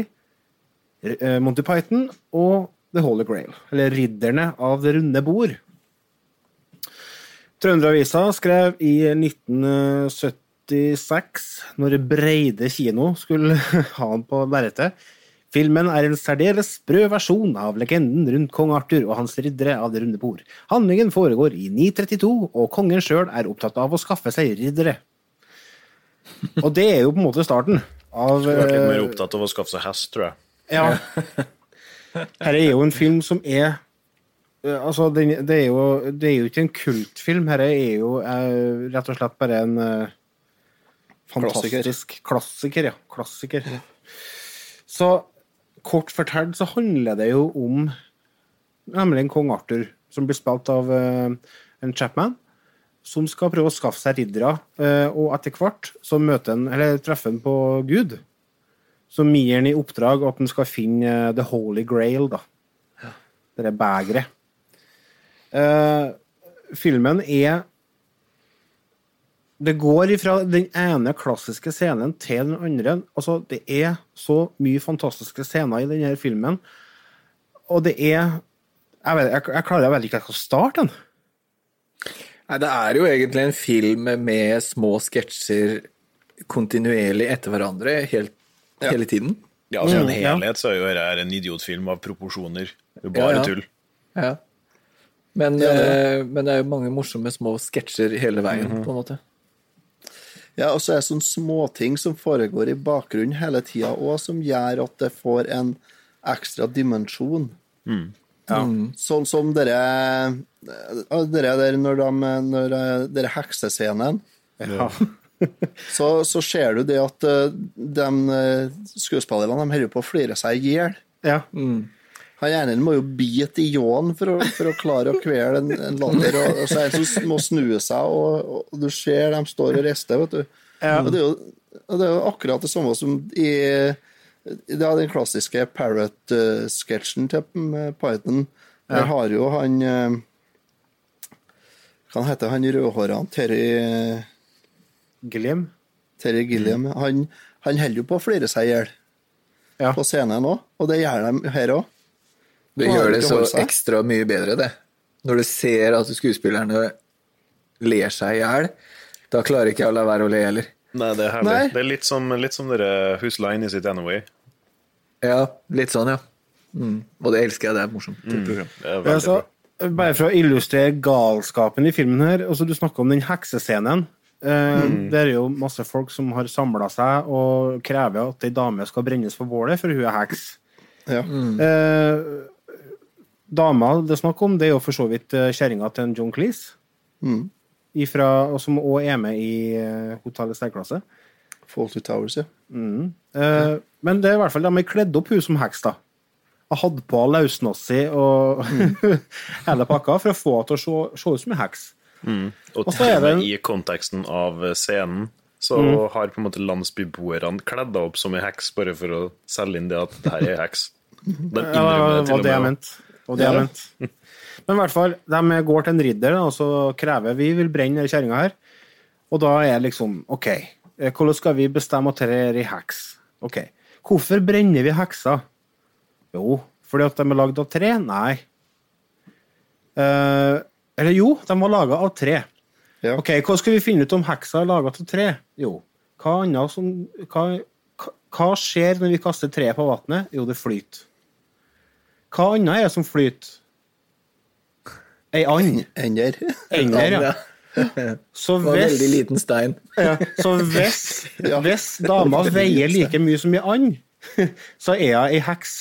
eh, Monty Python og The Holy Grail, eller Ridderne av det runde bord. Trønderavisa skrev i 1976, når Breide kino skulle ha han på lerretet, Filmen er en særdeles sprø versjon av legenden rundt kong Arthur og hans riddere av det runde bord. Handlingen foregår i 932, og kongen sjøl er opptatt av å skaffe seg riddere. Og det er jo på en måte starten av Skulle er litt mer eh, opptatt av å skaffe seg hest, tror jeg. Ja. Her er jo en film som er eh, Altså, det, er jo, det er jo ikke en kultfilm. Her er jo eh, rett og slett bare en fantastisk klassiker. ja. Klassiker. Så kort fortalt så handler det jo om nemlig en kong Arthur, som blir spilt av uh, en Chapman, som skal prøve å skaffe seg riddere, Uh, og etter hvert så møter han, eller treffer han på Gud som gir han i oppdrag at han skal finne uh, The Holy Grail, da. Det er begeret. Filmen er Det går ifra den ene klassiske scenen til den andre. Altså, det er så mye fantastiske scener i denne filmen. og det er Jeg, vet, jeg, jeg klarer vel ikke å starte den. Nei, det er jo egentlig en film med små sketsjer kontinuerlig etter hverandre helt, hele tiden. Ja, altså, en Mm, helhet så er jo dette en idiotfilm av proporsjoner. Det er jo bare Ja, ja. tull. Ja. Men, eh, men det er jo mange morsomme små sketsjer hele veien, på en måte. Ja, og så er det sånne småting som foregår i bakgrunnen hele tida òg, som gjør at det får en ekstra dimensjon. Ja. Sånn som dere, eh, dere der når de når eh, dere heksescenen. Ja. Så, så ser du det at eh, de skuespillerne de holder på å flire seg i hjel. ja. Han hjernen må jo bite i ljåen for, for å klare å kvele en, en latter, og, og så er det en som må snu seg, og, og du ser de står og rister, vet du. Og det jo, og det er jo akkurat det samme som i det er den klassiske Parrot-sketsjen til Python. Der har jo han eh, Hva heter han rødhåra? Terry, Gilliam. Terry Gilliam. Han, han holder jo på å flire seg i hjel Ja. på scenen òg, og det gjør de her òg. Det gjør det så ekstra mye bedre, det. Når du ser at skuespillerne ler seg i hjel, da klarer ikke jeg å la være å le heller. Nei, det er herlig. Nei. Det er litt som, litt som dere Husline is it anyway. Ja, litt sånn, ja. Mm. Og det elsker jeg, det er morsomt Mm. Det er Ja, så, bare for å illustrere galskapen i filmen her altså Du snakker om den heksescenen. Eh, Det er jo masse folk som har samla seg og krever at ei dame skal brennes på bålet, for hun er heks. Ja. Eh, dama det er snakk om, det er jo for så vidt uh, kjerringa til en John Cleese. Mm. Ifra, og som òg er med i uh, Hotell Særklasse. Fawlty Towers, ja. Eh, men det er i hvert fall de har kledd opp hun som heks, da. Og hadde på løsnossi og hele pakka for å få henne til å se, ut som en heks. Og og så til er og det med en- i konteksten av scenen så har på en måte landsbyboerne kledd deg opp som ei heks, bare for å selge inn det at det her er ei heks. De Ja, innrømmer det det til og det jeg med. Mente. Det er ment. Men i hvert fall, de går til en ridder og så krever vi vil brenne denne kjerringa her. Og da er liksom OK, eh, hvordan skal vi bestemme at dette er ei heks? Ok, Hvorfor brenner vi hekser? Jo, fordi at de er lagd av tre? Nei. Eh, eller jo, de var laga av tre. Ja. Ok, Hva skal vi finne ut om heksa er laga av tre? Jo, hva annet som hva, hva skjer når vi kaster treet på vannet? Jo, det flyter. Hva annet er det som flyter? Ei and. Ender. Ender, ja. Så Det en veldig liten stein. ja, så hvis, hvis dama veier like mye som ei and, så er hun ei heks.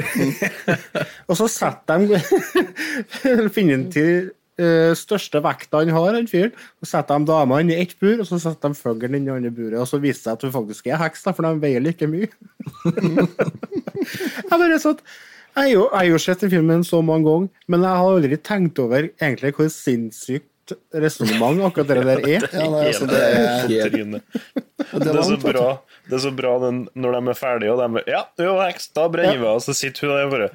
Og så setter de Finner han til eh, største vekta han har, han fyren. Så setter de dama i ett bur, og så setter de fuglen i andre buret. Og så viser det seg at hun faktisk er heks, da, for de veier like mye. jeg bare satt jeg har jo- sett den filmen så mange ganger, men jeg har aldri tenkt over egentlig hvor sinnssykt resonnement akkurat det der er. Ja, det er, Helt det Det er så bra, det er så bra den, når de er ferdige, og de er Ja, du er heks, da brenner vi av. Så sitter hun der bare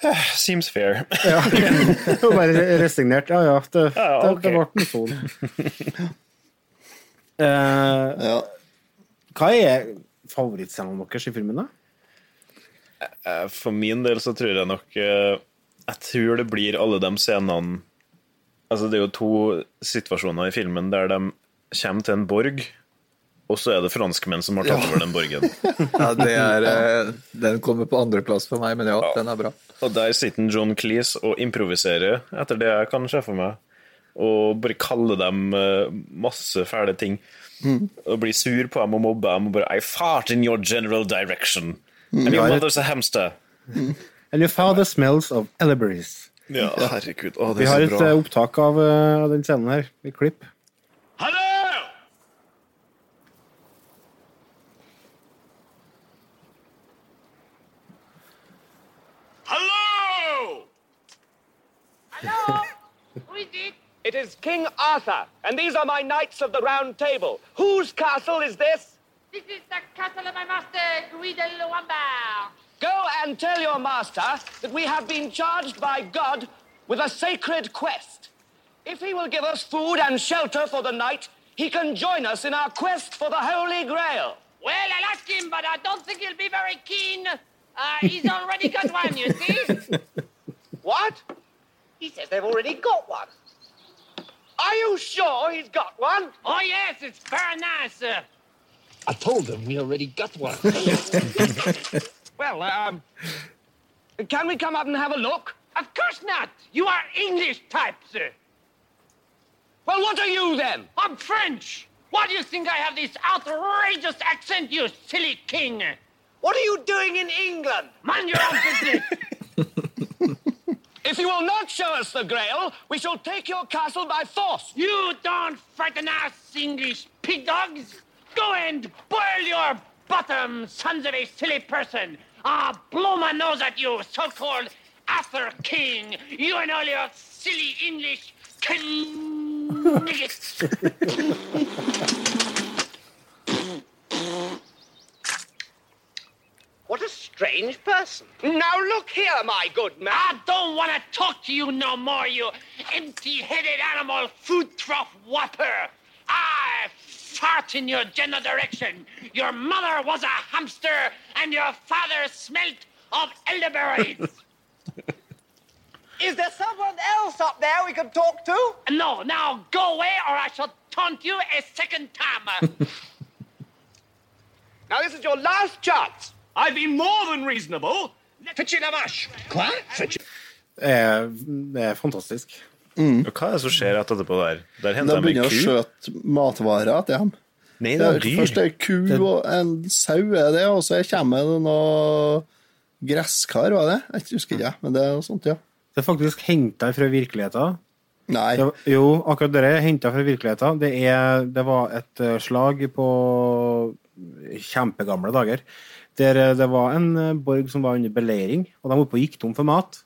«Eh, Seems fair. Ja. Og bare resignert. Ja, ja, det, Ja, ja, okay. det, det ble sånn. Uh, Ja. hva er favorittscenen deres i filmen, da? Eh, For min del så tror jeg nok eh, Jeg tror det blir alle de scenene Altså, det er jo to situasjoner i filmen der de kommer til en borg, og så er det franskmenn som har tatt over den borgen. Ja, det er, eh, den kommer på andreplass for meg, men ja, den er bra. Og der sitter John Cleese og improviserer, etter det jeg kan se for meg. Og bare kaller dem masse fæle ting. Og blir sur på dem og mobber dem og bare I fart in your general direction. And your mother's a hamster. And your father smells of elderberries. Ja, herregud. Å, det Vi er har så et bra. eh, opptak av, eh, av den scenen her, i klipp. Hello! Hello! Hello? Who is it? It is King Arthur, and these are my knights of the Round Table. Whose castle is this? This is the castle of my master, Guido Lombard. Go and tell your master that we have been charged by God with a sacred quest. If he will give us food and shelter for the night, he can join us in our quest for the Holy Grail. Well, I'll ask him, but I don't think he'll be very keen. Uh, he's already got one, you see? What? He says they've already got one. Are you sure he's got one? Oh, yes, it's very nice, sir. I told them we already got one. Well, um, can we come up and have a look? Of course not. You are English type, sir. Well, what are you then? I'm French. Why do you think I have this outrageous accent, you silly king? What are you doing in England? Mind your own business. If you will not show us the Grail, we shall take your castle by force. You don't frighten us, English pig dogs. Go and boil your bottom, sons of a silly person. I'll blow my nose at you, so-called Arthur King. You and all your silly English kniggets. What a strange person. Now look here, my good man. I don't want to talk to you no more, you empty-headed animal food trough whopper. I fart in your general direction. Your mother was a hamster, and your father smelt of elderberries. Is there someone else up there we can talk to? no, now go away, or I shall taunt you a second time. Now, this is your last chance. I've been more than reasonable. Fetchy Lavash. Hva? Fetch- Det er, det er fantastisk. Og Hva er det som skjer etterpå der? Der henter de begynner å skjøte matvarer til dem. Nei, Det det er er dyr. først ei ku og en sau, er det, og så kommer det noe gresskar, var det? Jeg husker ikke, men det er noe sånt, ja. Det er faktisk henta fra virkeligheten. Nei. Det, jo, akkurat det er henta fra virkeligheten. Det, er, det var et eh, slag på kjempegamle dager. Der eh, det var en eh, borg som var under beleiring, og de var oppe og gikk tom for mat.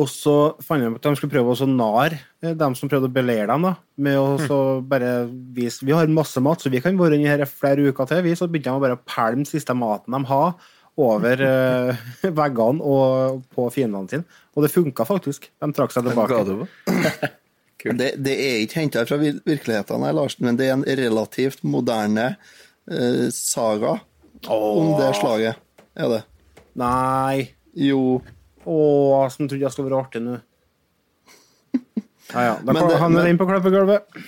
Og så fant de at de skulle prøve å så narre eh, dem som prøvde å belære dem. da, med å så bare vise Vi har masse mat, så vi kan være inni her i flere uker til. Vi, så begynte de å bare pælme siste maten de har, over uh, veggene og på fiendene sine. Og det funka faktisk. De trakk seg tilbake. Det Det, er ikke henta fra virkeligheten, her, Larsen, men det er en relativt moderne uh, saga om det slaget. Er det? Nei. Jo. Å, som trodde jeg skulle være artig nå. Ja, ja. Da Men kan han inn på klippegulvet.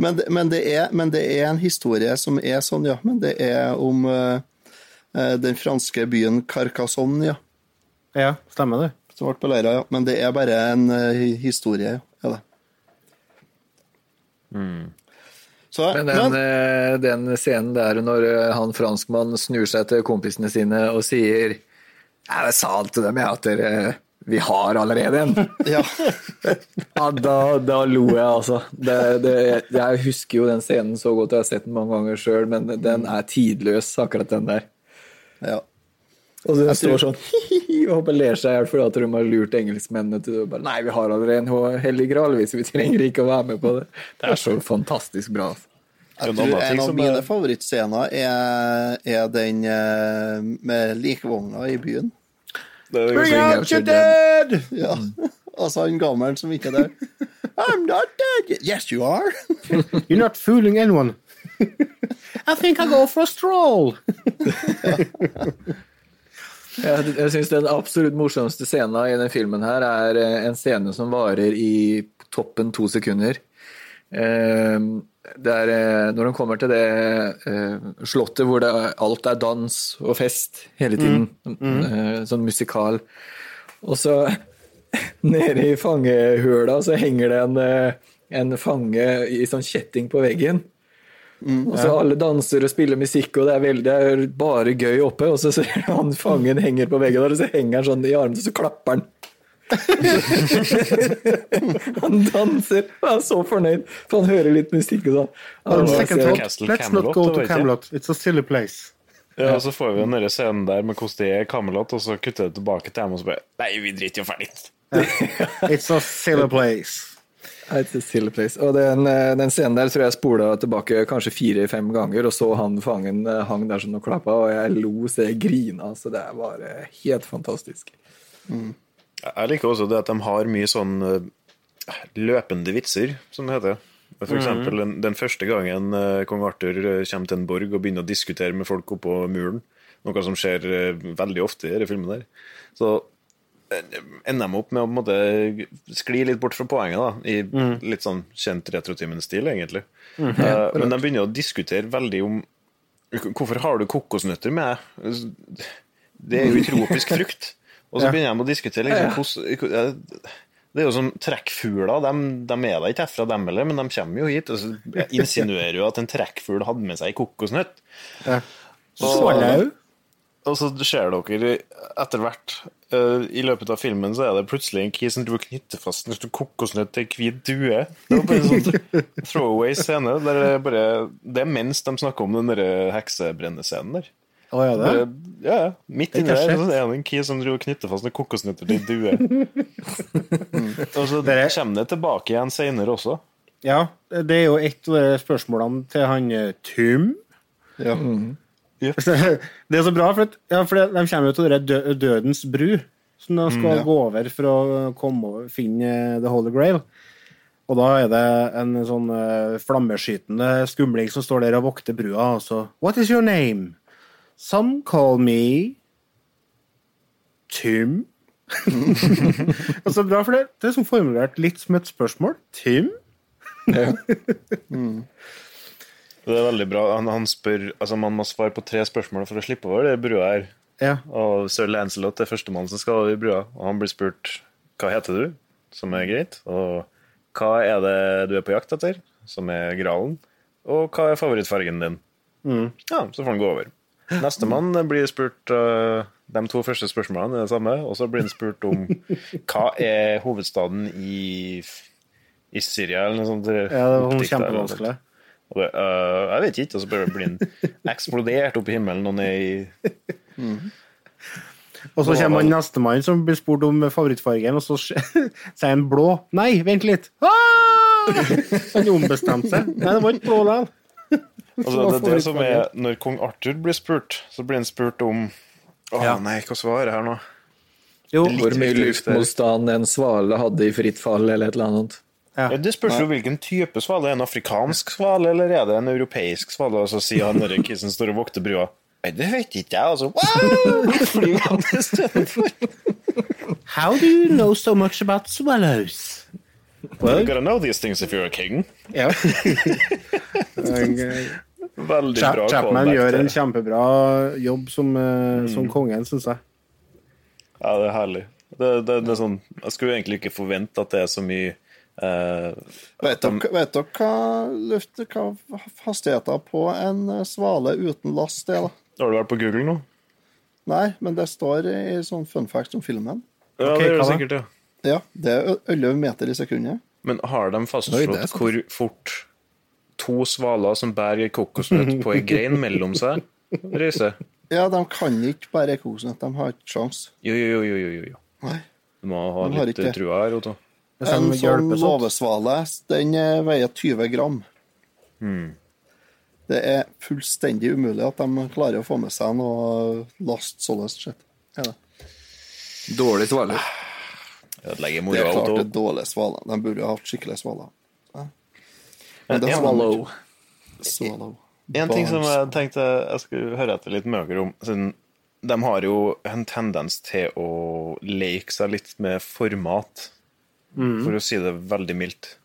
Men, det- men, det er, men det er en historie som er sånn, ja. Men det er om eh, eh, den franske byen Carcassonne, ja. Ja, stemmer det. Som ble beleira, ja. Men det er bare en uh, historie, ja. Er det. Så, Men den, eh, den scenen der når eh, han franskmann snur seg til kompisene sine og sier Jeg sa til dem jeg, at dere, vi har allerede en. ja. Ja, da, da lo jeg, altså. Det, det, jeg husker jo den scenen så godt, jeg har sett den mange ganger sjøl, men den er tidløs, akkurat den der. ja. Og så Jeg står tror- sånn og håper ler seg i hjel fordi at de har lurt engelskmennene til bare Nei, vi har allerede en hellig gral, hvis vi trenger ikke å være med på det. Det er så fantastisk bra. altså. Jeg en tror en av mine er- favorittscener er, er den eh, med likvogna i byen. Bring out your dead! Ja. Altså han gammelen som ikke er der. I'm not dead. Yes, you are. You're not fooling anyone. I think I'll go for a stroll. Jeg, jeg syns den absolutt morsomste scenen i den filmen her er eh, en scene som varer i toppen to sekunder. Eh, Det er eh, når de kommer til det eh, slottet hvor det er, alt er dans og fest hele tiden. eh, Sånn musikal. Og så nede i fangehøla så henger det en, en fange i sånn kjetting på veggen. Og så alle danser og spiller musikk, og det er, veldig, det er bare gøy oppe. Og så ser du han fangen henger på veggen der, og så henger han sånn i armene, og så klapper han. han danser og er så fornøyd, for han hører litt musikk og sånn. Let's not go to? Camelot. It's a silly place. Ja, og så får vi den scenen der med hvordan det er Camelot, og så kutter det tilbake til dem og så bare Nei, vi driter jo ferdig. It's a silly place. It's a silly place. Og den, eh, den scenen der tror jeg spola tilbake kanskje fire-fem ganger, og så han fangen eh, hang der som og klappa, og jeg lo så jeg grina. Så det er bare helt fantastisk. Jeg liker også det at de har mye sånn eh, løpende vitser, som det heter. For eksempel den, den første gangen kong Arthur kommer til en borg og begynner å diskutere med folk oppå muren, noe som skjer veldig ofte i denne filmen der, så ender de opp med å måte skli litt bort fra poenget, da, i litt sånn kjent retrotimen-stil, egentlig. Eh, men de begynner å diskutere veldig om Hvorfor har du kokosnøtter med? Det er jo tropisk frukt. Og så begynner de å diskutere liksom, hvordan Det er jo som trekkfugler. De, de er da ikke herfra, dem heller, men de kommer jo hit. Og så insinuerer jo at en trekkfugl hadde med seg ei kokosnøtt. Swallow. Og så ser dere etter hvert uh, I løpet av filmen så er det plutselig en kis som driver og knytter fast en kokosnøtt til ei hvit due. Det var bare en sånn throwaway scene. Der det, er bare, det er mens de snakker om den heksebrennescenen der. Å, ja, det? Bare, ja. Midt Det inni er der så er det en kis som driver og knytter fast en kokosnøtter til ei due. Og så Dere- kommer det tilbake igjen seinere også. Ja, det er jo et av spørsmålene til han eh, Tum. Ja. Det er så bra, for, ja, for de kommer jo til dø Dødens bru, som de skal ja. gå over for å komme og finne eh, The Holy Grail. Og da er det en sånn uh, flammeskytende skumling som står der og vokter brua, og så What is your name? Some call me Tim. og så bra, for det, det er som formulert litt som et spørsmål. Tim? Det er veldig bra. Han, han spør Altså, man må svare på tre spørsmål for å slippe over det brua her. Ja. Og sir Lancelot er førstemann som skal over brua, og han blir spurt hva heter du, som er greit, og hva er det du er på jakt etter, som er gralen, og hva er favorittfargen din? Ja, så får han gå over. Nestemann blir spurt uh, De to første spørsmålene er det samme, og så blir han spurt om hva er hovedstaden i, i Syria, eller noe sånt. Ja, det var kjempevanskelig. Og det, uh, jeg vet ikke, og så bare blir den eksplodert opp i himmelen og ned i Og så kommer nestemann som blir spurt om favorittfargen, og så sier han blå. Nei, vent litt! Ah! Han ombestemte seg. Nei, det var ikke blå likevel. Altså, det er det som er Når kong Arthur blir spurt, så blir han spurt om Å Ja. nei, hva svarer her nå? Jo, Hvor mye luftmotstand en svale hadde i fritt fall, eller et eller annet. Ja, det spørs jo hvilken type svale. Er det en afrikansk svale, eller er det en europeisk svale? Og så sier han derre kissen står og vokter brua. Nei, det vet ikke jeg, altså. Wow! Flyr han i. How do you know so much about swallows? You gotta know these things if you're a king. Ja. Veldig Chap bra Chapman gjør en kjempebra jobb som, eh, som kongen, syns jeg. Ja, det er herlig. Det, det, det er sånn, jeg skulle egentlig ikke forvente at det er så mye eh, Vet dere, vet dere hva, luft, hva hastigheten på en eh, svale uten last er, da? Har du vært på Google nå? Nei, men det står i sånn fun fact om filmen. Ja, okay, det gjør det sikkert, ja. Ja, det er 11 meter i sekundet. Men har de fastslått det er hvor fort to svaler som bærer kokosnøtt på ei grein mellom seg, reiser? Ja, de kan ikke bære kokosnøtt, de har ikke sjans. Jo, jo, jo, jo, jo, jo. Nei. Du må ha De litt trua her, Otto. Hvis En sånn lovesvale, den eh, veier 20 gram. Det er fullstendig umulig at de klarer å få med seg noe last sånn sett. Er. Dårlig svale. Ødelegger det er klart det er dårlige svaler. De burde ha hatt skikkelig svaler. Ja. Men det en- Swallow. Swallow. En ting som jeg tenkte jeg skulle høre etter litt med dere om siden De har jo en tendens til å leke seg litt med format, for å si det veldig mildt.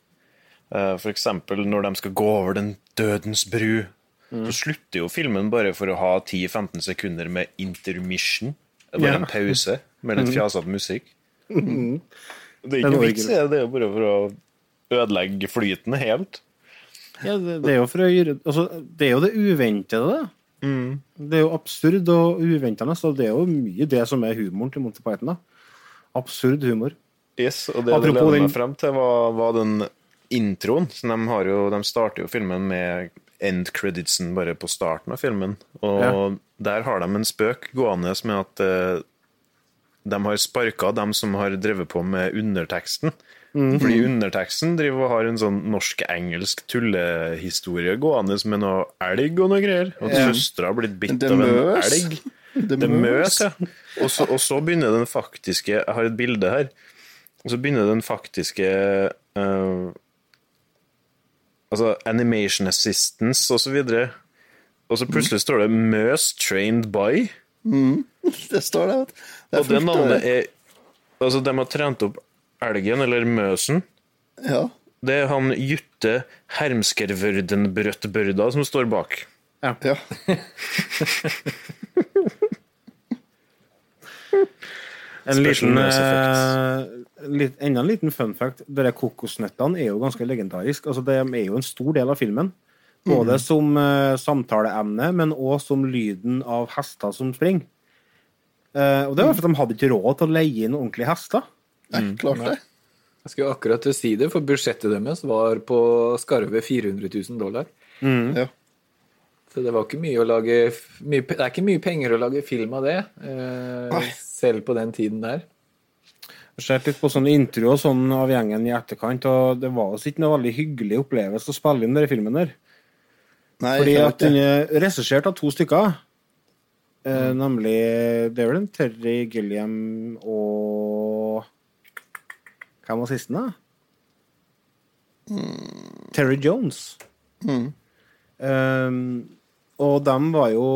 Eh, For eksempel når de skal gå over den dødens bru, så slutter jo filmen bare for å ha 10-15 sekunder med intermission. Det er bare Ja. en pause med litt fjasete musikk. Er Det er ikke vits det, er jo bare for å ødelegge flyten helt. Ja, det, det er jo for å gjøre altså, Det er jo det uventede, det. Det er jo absurd og uventende. Så det er jo mye det som er humoren til Monty Python. da. Absurd humor. Yes, og det det leder meg frem til, var, var den introen. Så de, har jo, de starter jo filmen med end creditsen bare på starten av filmen. Og Ja. der har de en spøk gående med at uh, de har sparka dem som har drevet på med underteksten. Fordi underteksten driver og har en sånn norsk-engelsk tullehistorie gående med noe elg og noe greier. Og at Ja. søstera har blitt bitt av en elg. Det Det møs, ja. Og så, og så begynner den faktiske Jeg har et bilde her. Og så begynner den faktiske uh, Altså animation assistance og så videre. Og så plutselig står det 'Møs trained by'. Det står det. vet du. Og det navnet er Altså, de har trent opp elgen, eller møsen. Ja. Det er han Jutte Hermskervørdenbrøttbørda som står bak. Ja. ja. En liten, eh, litt, enda en liten fun fact. De kokosnøttene er jo ganske legendarisk. Altså, de er jo en stor del av filmen. Både som uh, samtaleemne, men òg som lyden av hester som springer. Uh, og det var fordi de hadde ikke råd til å leie inn ordentlige hester. Nei, klart det. Jeg skulle akkurat til å si det, for budsjettet deres var på skarve 400 000 dollar. Ja. Så det var ikke mye å lage mye, Det er ikke mye penger å lage film av det, eh, selv på den tiden der. Jeg har sett litt på sånne intro og sånn av gjengen i etterkant, og det var altså ikke noe veldig hyggelig opplevelse å spille inn den filmen der. Nei, Fordi at den er regissert av to stykker. Eh, Nemlig det er vel en Terry Gilliam og Hvem var sisten, da? Terry Jones. Um, og de var jo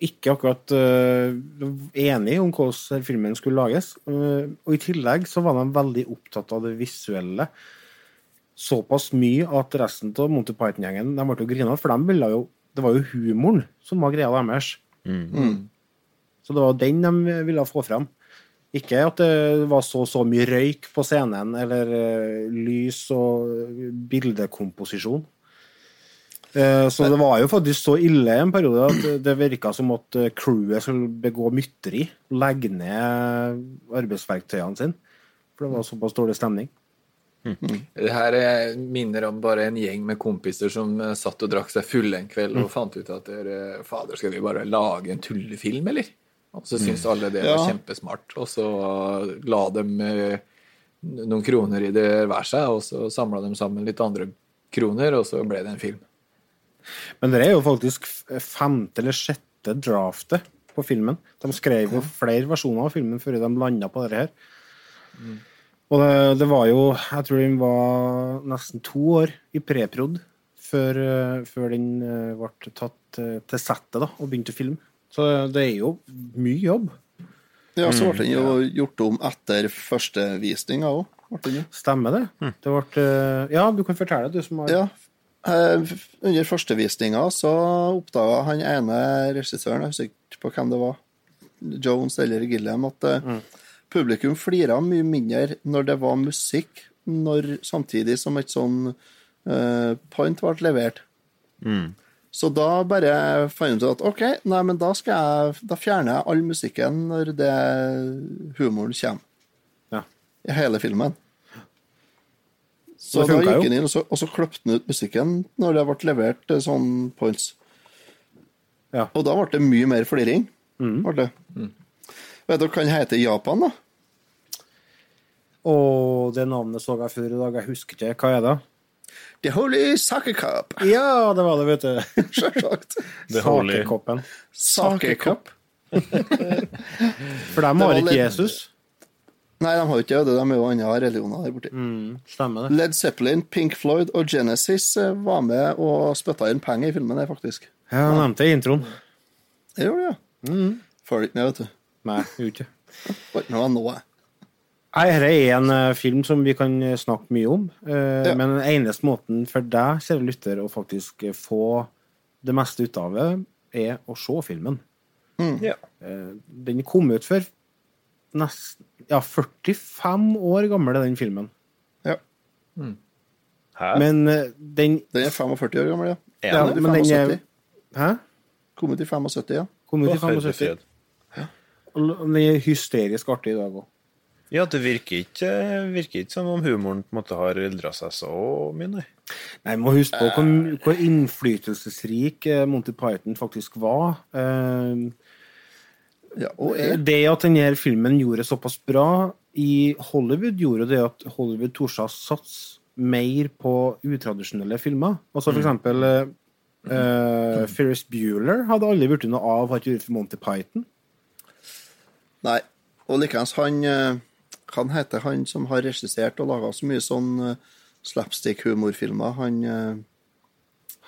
ikke akkurat uh, enige om hvordan filmen skulle lages. Uh, og i tillegg så var de veldig opptatt av det visuelle såpass mye at resten av Monty Python-gjengen de ble jo grina, for de ville jo Det var jo humoren som var greia deres. Så det var den de ville få fram. Ikke at det var så så mye røyk på scenen, eller uh, lys og bildekomposisjon. Eh, så det var jo faktisk så ille en periode at det virka som at eh, crewet skulle begå mytteri. Legge ned arbeidsverktøyene sine. For det var såpass dårlig stemning. Det her minner om bare en gjeng med kompiser som eh, satt og drakk seg fulle en kveld og fant ut at dere, fader, skal vi bare lage en tullefilm, eller? Og så syntes alle det var kjempesmart, og så la dem noen kroner i det hver seg, og så samla de sammen litt andre kroner, og så ble det en film. Men det er jo faktisk femte eller sjette draftet på filmen. De skrev jo flere versjoner av filmen før de landa på dette her. Og det, det var jo Jeg tror den var nesten to år i preprod før, eh, før den eh, ble tatt eh, til settet da, og begynte å filme. Så det er jo mye jobb. Ja, så ble den jo gjort om etter førstevisninga òg. Stemmer det? Det ble eh, Ja, du kan fortelle, du som har Ja. Eh, Under førstevisninga så oppdaga han ene regissøren, jeg husker ikke på hvem det var, Jones eller Gilliam, at mm. publikum flira mye mindre når det var musikk, når, samtidig som et sånn uh, point ble levert. Så da bare fant jeg ut at OK, nei, men da, jeg, da fjerner jeg all musikken når det humoren kommer. Ja. I hele filmen. Så da gikk han inn, og så, og så kløpte han ut musikken når det ble levert eh, sånn points. Ja. Og da ble det mye mer fliring. Mm. Ble det. Vet dere hva han heter i Japan, da? Å, det navnet så jeg før i dag, jeg husker ikke. Hva er det? The Holy Sake Cup. Ja, det var det, vet du. Sjølsagt. The Holy- Sakekoppen. Sakekopp. For dem har ikke litt- Jesus. Nei, de har jo ikke det. De er jo andre religioner der borte. Stemmer det. Led Zeppelin, Pink Floyd og Genesis eh, var med og spytta inn penger i filmen, der, faktisk. Ja, de nevnte det i introen. Det gjorde de, ja. Følger ikke med, vet du. Nei, gjorde ikke. Noe nå, jeg. Nei, Dette er en eh, film som vi kan eh, snakke mye om. eh, Ja. Men den eneste måten for deg, kjære lytter, å faktisk få det meste ut av det, er å se filmen. Ja. Eh, Den kom ut for nesten Ja, 45 år gammel er den filmen. Ja. Hæ? Men eh, den Den er 45 år gammel, ja. Er ja, den men den er 75? Hæ? Kommet ut i 75, ja. Kommet ut i 75. herrefred. Og Den er hysterisk artig i dag òg. Ja, det virker ikke, virker ikke som om humoren på en måte har eldra seg så mye, nei. Nei, må huske på hvor, hvor innflytelsesrik eh, Monty Python faktisk var. Eh, ja. Det at denne filmen gjorde såpass bra i Hollywood, gjorde det at Hollywood torde å satse mer på utradisjonelle filmer. Altså for eksempel mm. uh, Ferris Bueller hadde aldri blitt noe av hadde ikke gjort for Monty Python. Nei. Og likeens han eh, Han heter han som har regissert og laga så mye sånn eh, slapstick-humorfilmer. Han uh...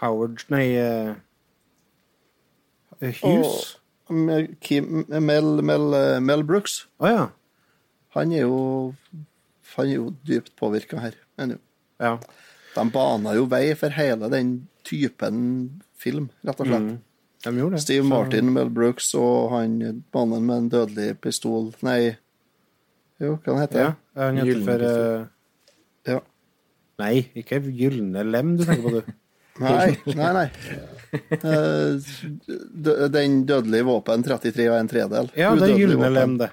Howard Nei uh, Hughes? og Mel, Kim, Mel, Mel, Mel Brooks. Å ja. Han er jo Han er jo dypt påvirka her. ennå. ja. De bana jo vei for hele den typen film, rett og slett. Mm. De gjorde det. Steve Så- Martin, Mel Brooks og han mannen med en dødelig pistol Nei, jo, hva han heter Ja, han heter for eh, Ja. Nei, ikke Gylne lem du tenker på, du. Nei, nei, nei. Eh, Den dødelige våpen 33 og en tredel. Ja, det er Gylne lem, det.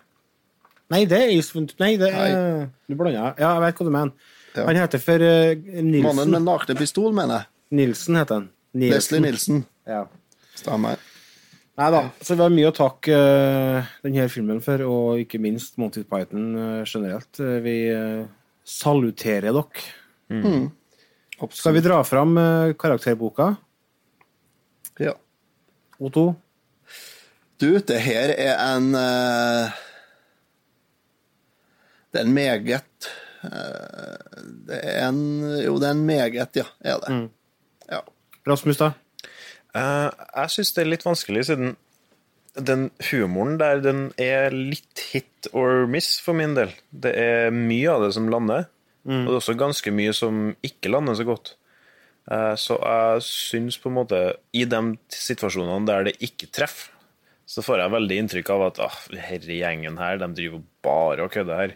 Nei, det er Isfund... Nei, det er Du blander. Ja, jeg vet hva du mener. Ja. Han heter for uh, Mannen med nakne pistol, mener jeg. Nilsen heter han. Leslie Nilsen. Ja. Stemmer. Nei da. Så vi har mye å takke uh, denne filmen for, og ikke minst Monty Python uh, generelt. Vi saluterer dere. Mm. Skal vi dra fram eh, karakterboka? Ja. Otto? Du, det her er en eh, Det er en meget eh, Det er en Jo, det er en meget, ja. Er det. Mm. Ja. Rasmus, da? Uh, jeg syns det er litt vanskelig, siden den humoren der, den er litt hit or miss for min del. Det er mye av det som lander, og det er også ganske mye som ikke lander så godt. Eh, så jeg syns på en måte, i de situasjonene der det ikke treffer, så får jeg veldig inntrykk av at ah, herre gjengen her, de driver bare og kødder her.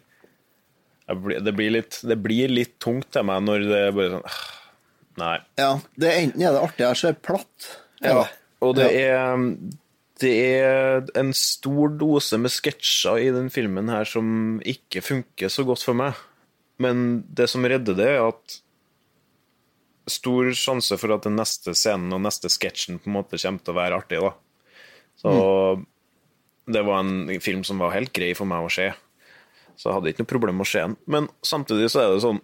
Blir- Det blir, litt, det blir litt tungt til meg når det er bare sånn ah, Nei. ja. Det er enten er det artig her, så er det platt. Ja, og det er det er en stor dose med sketsjer i den filmen her som ikke funker så godt for meg. Men det som redder det, er at stor sjanse for at den neste scenen og neste sketsjen på en måte kommer til å være artig. da. Så det var en film som var helt grei for meg å se. Så jeg hadde ikke noe problem med å se den. Men samtidig så er det sånn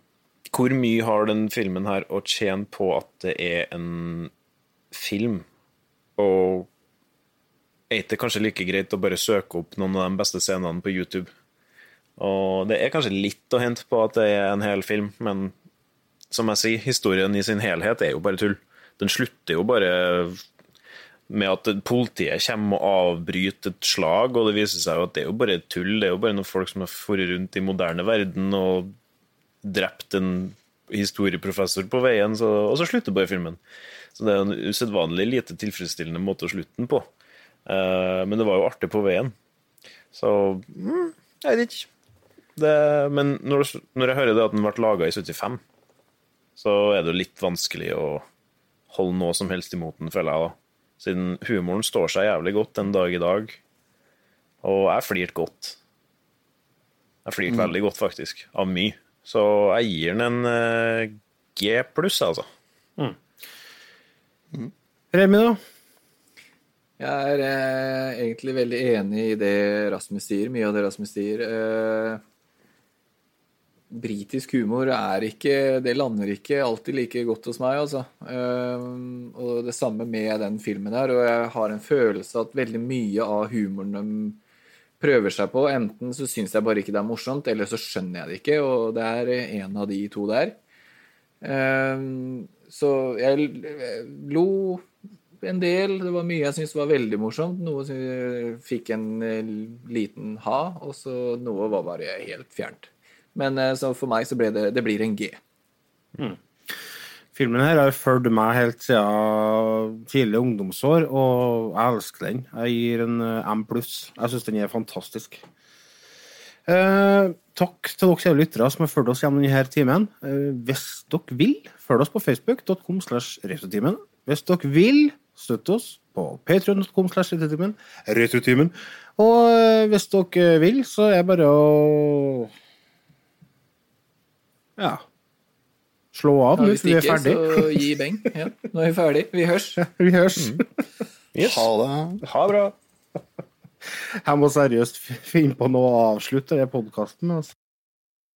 Hvor mye har den filmen her å tjene på at det er en film? Og er det kanskje like greit å bare søke opp noen av de beste scenene på YouTube? Og det er kanskje litt å hente på at det er en hel film, men som jeg sier, historien i sin helhet er jo bare tull. Den slutter jo bare med at politiet kommer og avbryter et slag, og det viser seg jo at det er jo bare tull. Det er jo bare noen folk som har dratt rundt i moderne verden og drept en historieprofessor på veien, så, og så slutter bare filmen. Så det er en usedvanlig lite tilfredsstillende måte å slutte den på. Uh, men det var jo artig på veien. Så mm, jeg vet ikke. Det, men når, når jeg hører det at den ble laga i 75, så er det jo litt vanskelig å holde noe som helst imot den, føler jeg. da. Siden humoren står seg jævlig godt den dag i dag. Og jeg flirte godt. Jeg flirte Mm. veldig godt, faktisk. Av mye. Så jeg gir den en eh, G pluss, altså. Remi, da? Jeg er eh, egentlig veldig enig i det Rasmus sier, mye av det Rasmus sier. Eh, britisk humor er ikke Det lander ikke alltid like godt hos meg, altså. Eh, og det samme med den filmen her. Og jeg har en følelse at veldig mye av humoren de prøver seg på, enten så syns jeg bare ikke det er morsomt, eller så skjønner jeg det ikke, og det er en av de to der. Eh, så jeg lo en del. Det var mye jeg syntes var veldig morsomt. Noe som fikk en eh, liten ha, og så noe var bare helt fjernt. Men eh, så for meg så ble det Det blir en G. Filmen her har fulgt meg helt siden tidlig ungdomsår, og jeg elsker den. Jeg gir en eh, M pluss. Jeg syns den er fantastisk. Eh, takk til dere kjære lyttere som har fulgt oss gjennom denne timen. Eh, hvis dere vil, følg oss på facebook.com. Hvis dere vil, støtte oss på patreon.com. Og eh, hvis dere vil, så er det bare å Ja. Slå av nå, hvis for vi er ferdig. så gi beng. Ja, nå er vi ferdig. Vi hørs. Vi hørs. Yes. Ha det. Ha det bra. Jeg må seriøst finne på noe å avslutte den podkasten med. Altså.